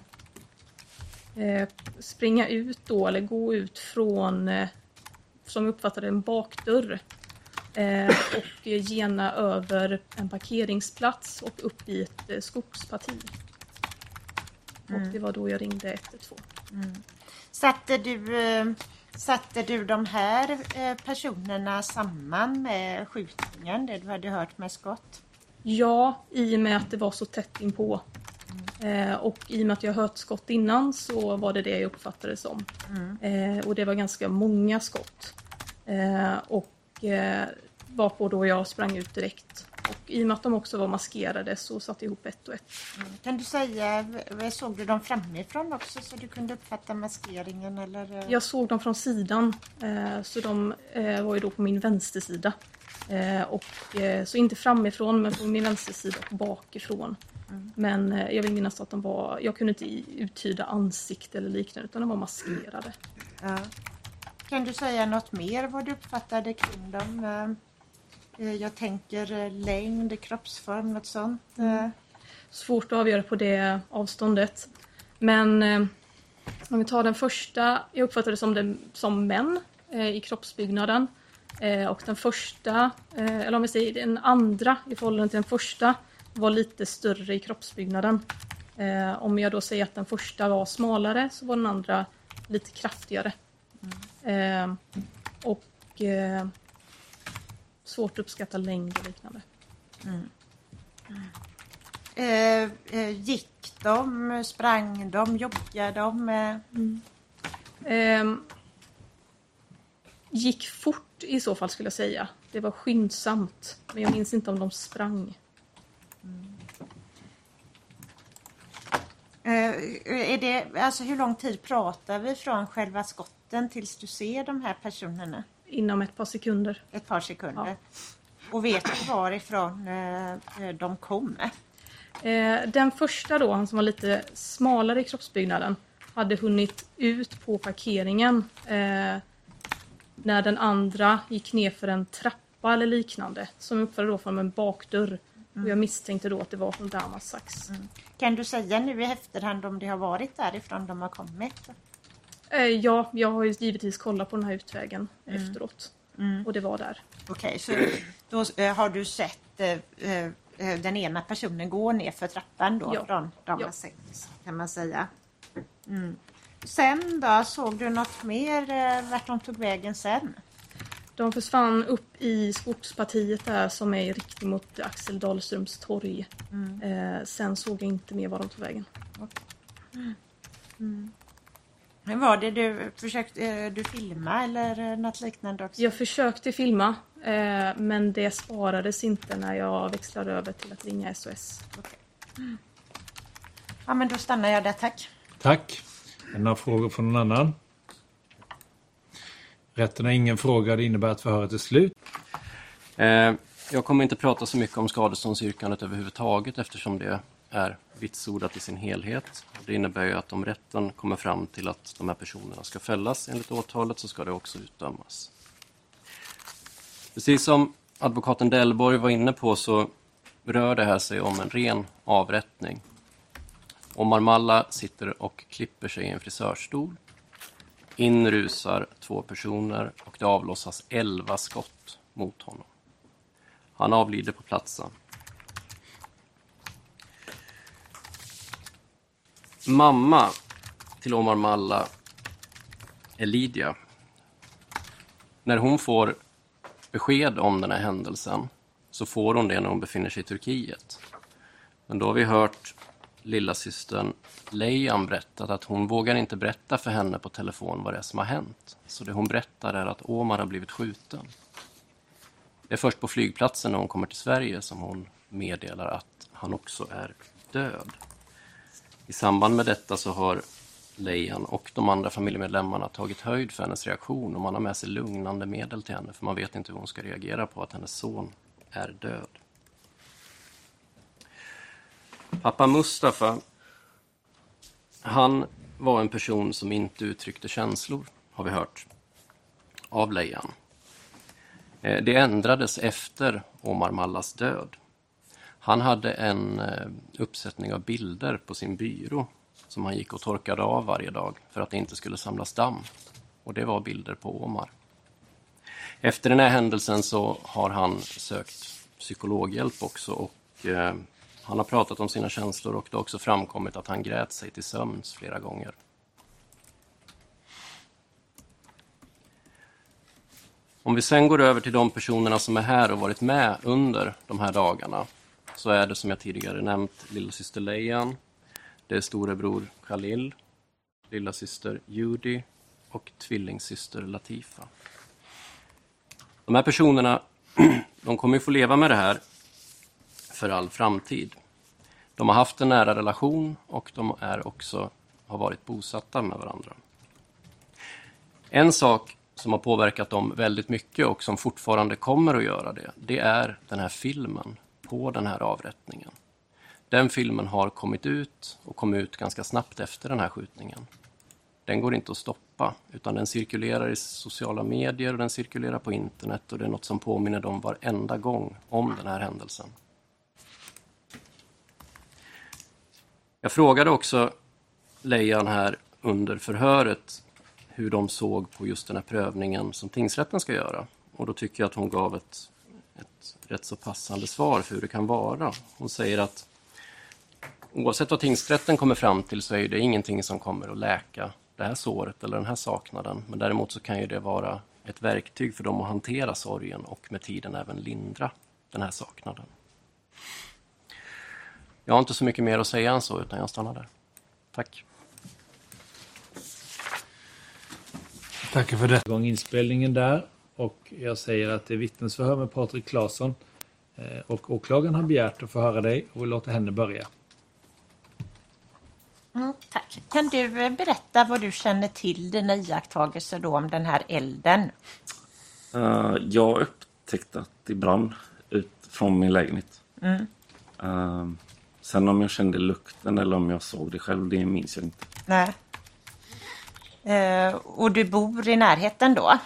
eh, springa ut då, eller gå ut från, eh, som jag uppfattade en bakdörr. Eh, och gena över en parkeringsplats och upp i ett eh, skogsparti. Och det var då jag ringde 112. Satte du, eh, satte du de här eh, personerna samman med skjutningen, det du hade hört med skott? Ja, i och med att det var så tätt inpå. Eh, och i och med att jag hört skott innan så var det det jag uppfattade det som. Eh, och det var ganska många skott. Eh, och eh, var på då jag sprang ut direkt. Och i och med att de också var maskerade så satte jag ihop ett och ett. Kan du säga, v- såg du dem framifrån också så du kunde uppfatta maskeringen eller? eh? Jag såg dem från sidan, eh, så de eh, var ju då på min vänstersida. Eh, och, eh, så inte framifrån, men på min vänstersida och bakifrån. Men eh, jag vill minnas att de var, jag kunde inte uttyda ansikte eller liknande, utan de var maskerade. Ja. Kan du säga något mer vad du uppfattade kring dem? Eh, Jag tänker eh, längd, kroppsform, något sånt. eh. Svårt att avgöra på det avståndet. Men om vi tar den första, jag uppfattade det som, den, som män i kroppsbyggnaden. Och den första, eller om vi säger den andra i förhållande till den första, var lite större i kroppsbyggnaden. Om jag då säger att den första var smalare så var den andra lite kraftigare. Eh, och svårt att uppskatta längd och liknande. Eh, eh, Gick de, sprang de, joggade de? eh? Ehm, gick fort i så fall skulle jag säga. Det var skyndsamt. Men jag minns inte om de sprang. Eh, Är det, alltså hur lång tid pratar vi från själva skotten tills du ser de här personerna? Inom ett par sekunder. Ett par sekunder. Och vet du varifrån eh, de kom? Eh, den första då, han som var lite smalare i kroppsbyggnaden, hade hunnit ut på parkeringen eh, när den andra gick ner för en trappa eller liknande som uppfattade då från en bakdörr. Och jag misstänkte då att det var från Damasax. Kan du säga nu i efterhand om det har varit därifrån de har kommit? Eh, ja, jag har ju givetvis kollat på den här utvägen efteråt. Och det var där. Okej, så då eh, har du sett eh, eh, den ena personen gå ner för trappan då Ja. från Ja. 6 kan man säga. Mm. Sen då, såg du något mer eh, vart de tog vägen sen? De försvann upp i skogspartiet där som är i riktning mot Axel Dahlströms torg. Eh, sen såg jag inte mer var de tog vägen. Men Var det du försökte eh, du filma eller eh, något liknande också? Jag försökte filma eh, men det sparades inte när jag växlade över till att ringa SOS. Ja, men då stannar jag där, tack. Tack. Några frågor från någon annan? Rätten har ingen fråga. Det innebär att förhöret är slut. Jag kommer inte prata så mycket om skadeståndsyrkandet överhuvudtaget eftersom det är vitsordat i sin helhet. Det innebär ju att om rätten kommer fram till att de här personerna ska fällas enligt åtalet så ska det också utdömas. Precis som advokaten Delborg var inne på så rör det här sig om en ren avrättning. Omar Malla sitter och klipper sig i en frisörstol. In rusar två personer och det avlossas elva skott mot honom. Han avlider på platsen. Mamma till Omar Malla är Lydia. När hon får besked om den här händelsen så får hon det när hon befinner sig i Turkiet. Men då har vi hört lilla systern Lejan berättat att hon vågar inte berätta för henne på telefon vad det är som har hänt. Så det hon berättar är att Omar har blivit skjuten. Det är först på flygplatsen när hon kommer till Sverige som hon meddelar att han också är död. I samband med detta så har Lejan och de andra familjemedlemmarna tagit höjd för hennes reaktion och man har med sig lugnande medel till henne för man vet inte hur hon ska reagera på att hennes son är död. Pappa Mustafa, han var en person som inte uttryckte känslor, har vi hört, av Lejan. Eh, det ändrades efter Omar Mallas död. Han hade en eh, uppsättning av bilder på sin byrå som han gick och torkade av varje dag för att det inte skulle samlas damm. Och det var bilder på Omar. Efter den här händelsen så har han sökt psykologhjälp också och eh, han har pratat om sina känslor och det har också framkommit att han grät sig till sömns flera gånger. Om vi sen går över till de personerna som är här och varit med under de här dagarna så är det som jag tidigare nämnt lilla syster Leian, det är storebror Khalil, lilla syster Judy och tvillingsyster Latifa. De här personerna de kommer ju få leva med det här för all framtid. De har haft en nära relation och de är också har varit bosatta med varandra. En sak som har påverkat dem väldigt mycket och som fortfarande kommer att göra det, det är den här filmen på den här avrättningen. Den filmen har kommit ut och kom ut ganska snabbt efter den här skjutningen. Den går inte att stoppa, utan den cirkulerar i sociala medier och den cirkulerar på internet och det är något som påminner dem varenda gång om den här händelsen. Jag frågade också Lejan här under förhöret hur de såg på just den här prövningen som tingsrätten ska göra. Och då tycker jag att hon gav ett, ett rätt så passande svar för hur det kan vara. Hon säger att oavsett vad tingsrätten kommer fram till så är det ingenting som kommer att läka det här såret eller den här saknaden. Men däremot så kan ju det vara ett verktyg för dem att hantera sorgen och med tiden även lindra den här saknaden. Jag har inte så mycket mer att säga än så, utan jag stannar där. Tack. Tackar för det. Igång inspelningen där. Och jag säger att det är vittnesförhör med Patrik Claesson. Eh, Och åklagaren har begärt att få höra dig och vi låter henne börja. Mm, tack. Kan du eh, berätta vad du känner till dina iakttagelser då om den här elden? Eh, jag upptäckte att det brann ut från min lägenhet. Mm. Eh, sen om jag kände lukten eller om jag såg det själv, det minns jag inte. Nej. Eh, och du bor i närheten då?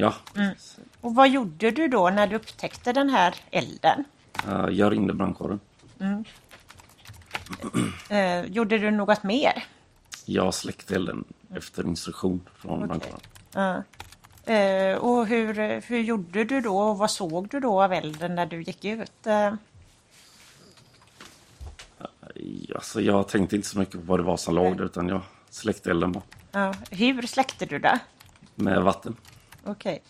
Ja, Mm. Och vad gjorde du då när du upptäckte den här elden? eh, jag ringde brandkåren. Mm. Eh, gjorde du något mer? Jag släckte elden efter instruktion från Okej. brandkåren. Ja. Eh, och hur, hur gjorde du då och vad såg du då av elden när du gick ut? Eh, Alltså, jag tänkte inte så mycket på vad det var som låg där utan jag släckte elden bara ja. Hur släckte du det? med vatten. Okej.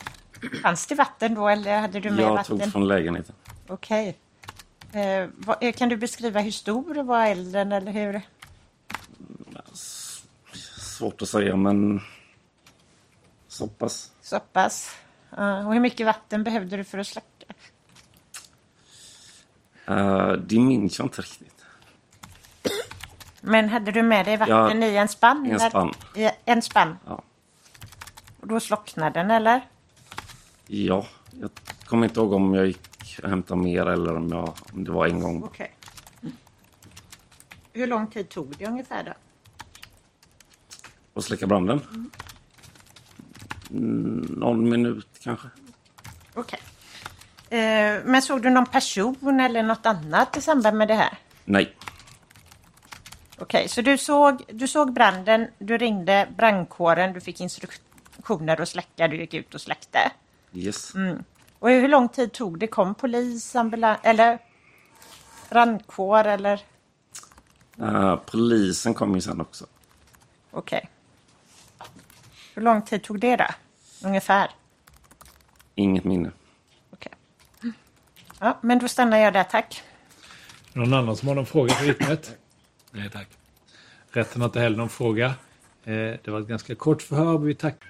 Fanns det vatten då eller hade du med Jag vatten? tog från lägenheten. Okej. Eh, vad- eh, kan du beskriva hur stor var elden eller hur? Svårt att säga men så pass. Så pass. Ja, och hur mycket vatten behövde du för att släcka? Eh, det minns jag inte riktigt. Men hade du med dig vatten Ja, i en spann? i en spann. I en spann? Ja. Och då slocknade den eller? Ja, jag kommer inte ihåg om jag gick och hämtade mer eller om, jag, om det var en gång. Okej. Mm. Hur lång tid tog det ungefär då? Och släcka branden. Mm, någon minut kanske. Okej. Eh, men såg du någon person eller något annat i samband med det här? Nej. Okej, så du såg, du såg branden, du ringde brandkåren, du fick instruktioner att släcka, du gick ut och släckte. Yes. Mm. Och hur lång tid tog det? Kom polis, ambulans eller brandkår eller? Eh, polisen kom ju sen också. Okej. Hur lång tid tog det då? Ungefär? Inget minne. Ja, men då stannar jag där, tack. Någon annan som har någon fråga för vittnet? Nej tack. Rätten har inte heller någon fråga. Eh, Det var ett ganska kort förhör. Vi tackar.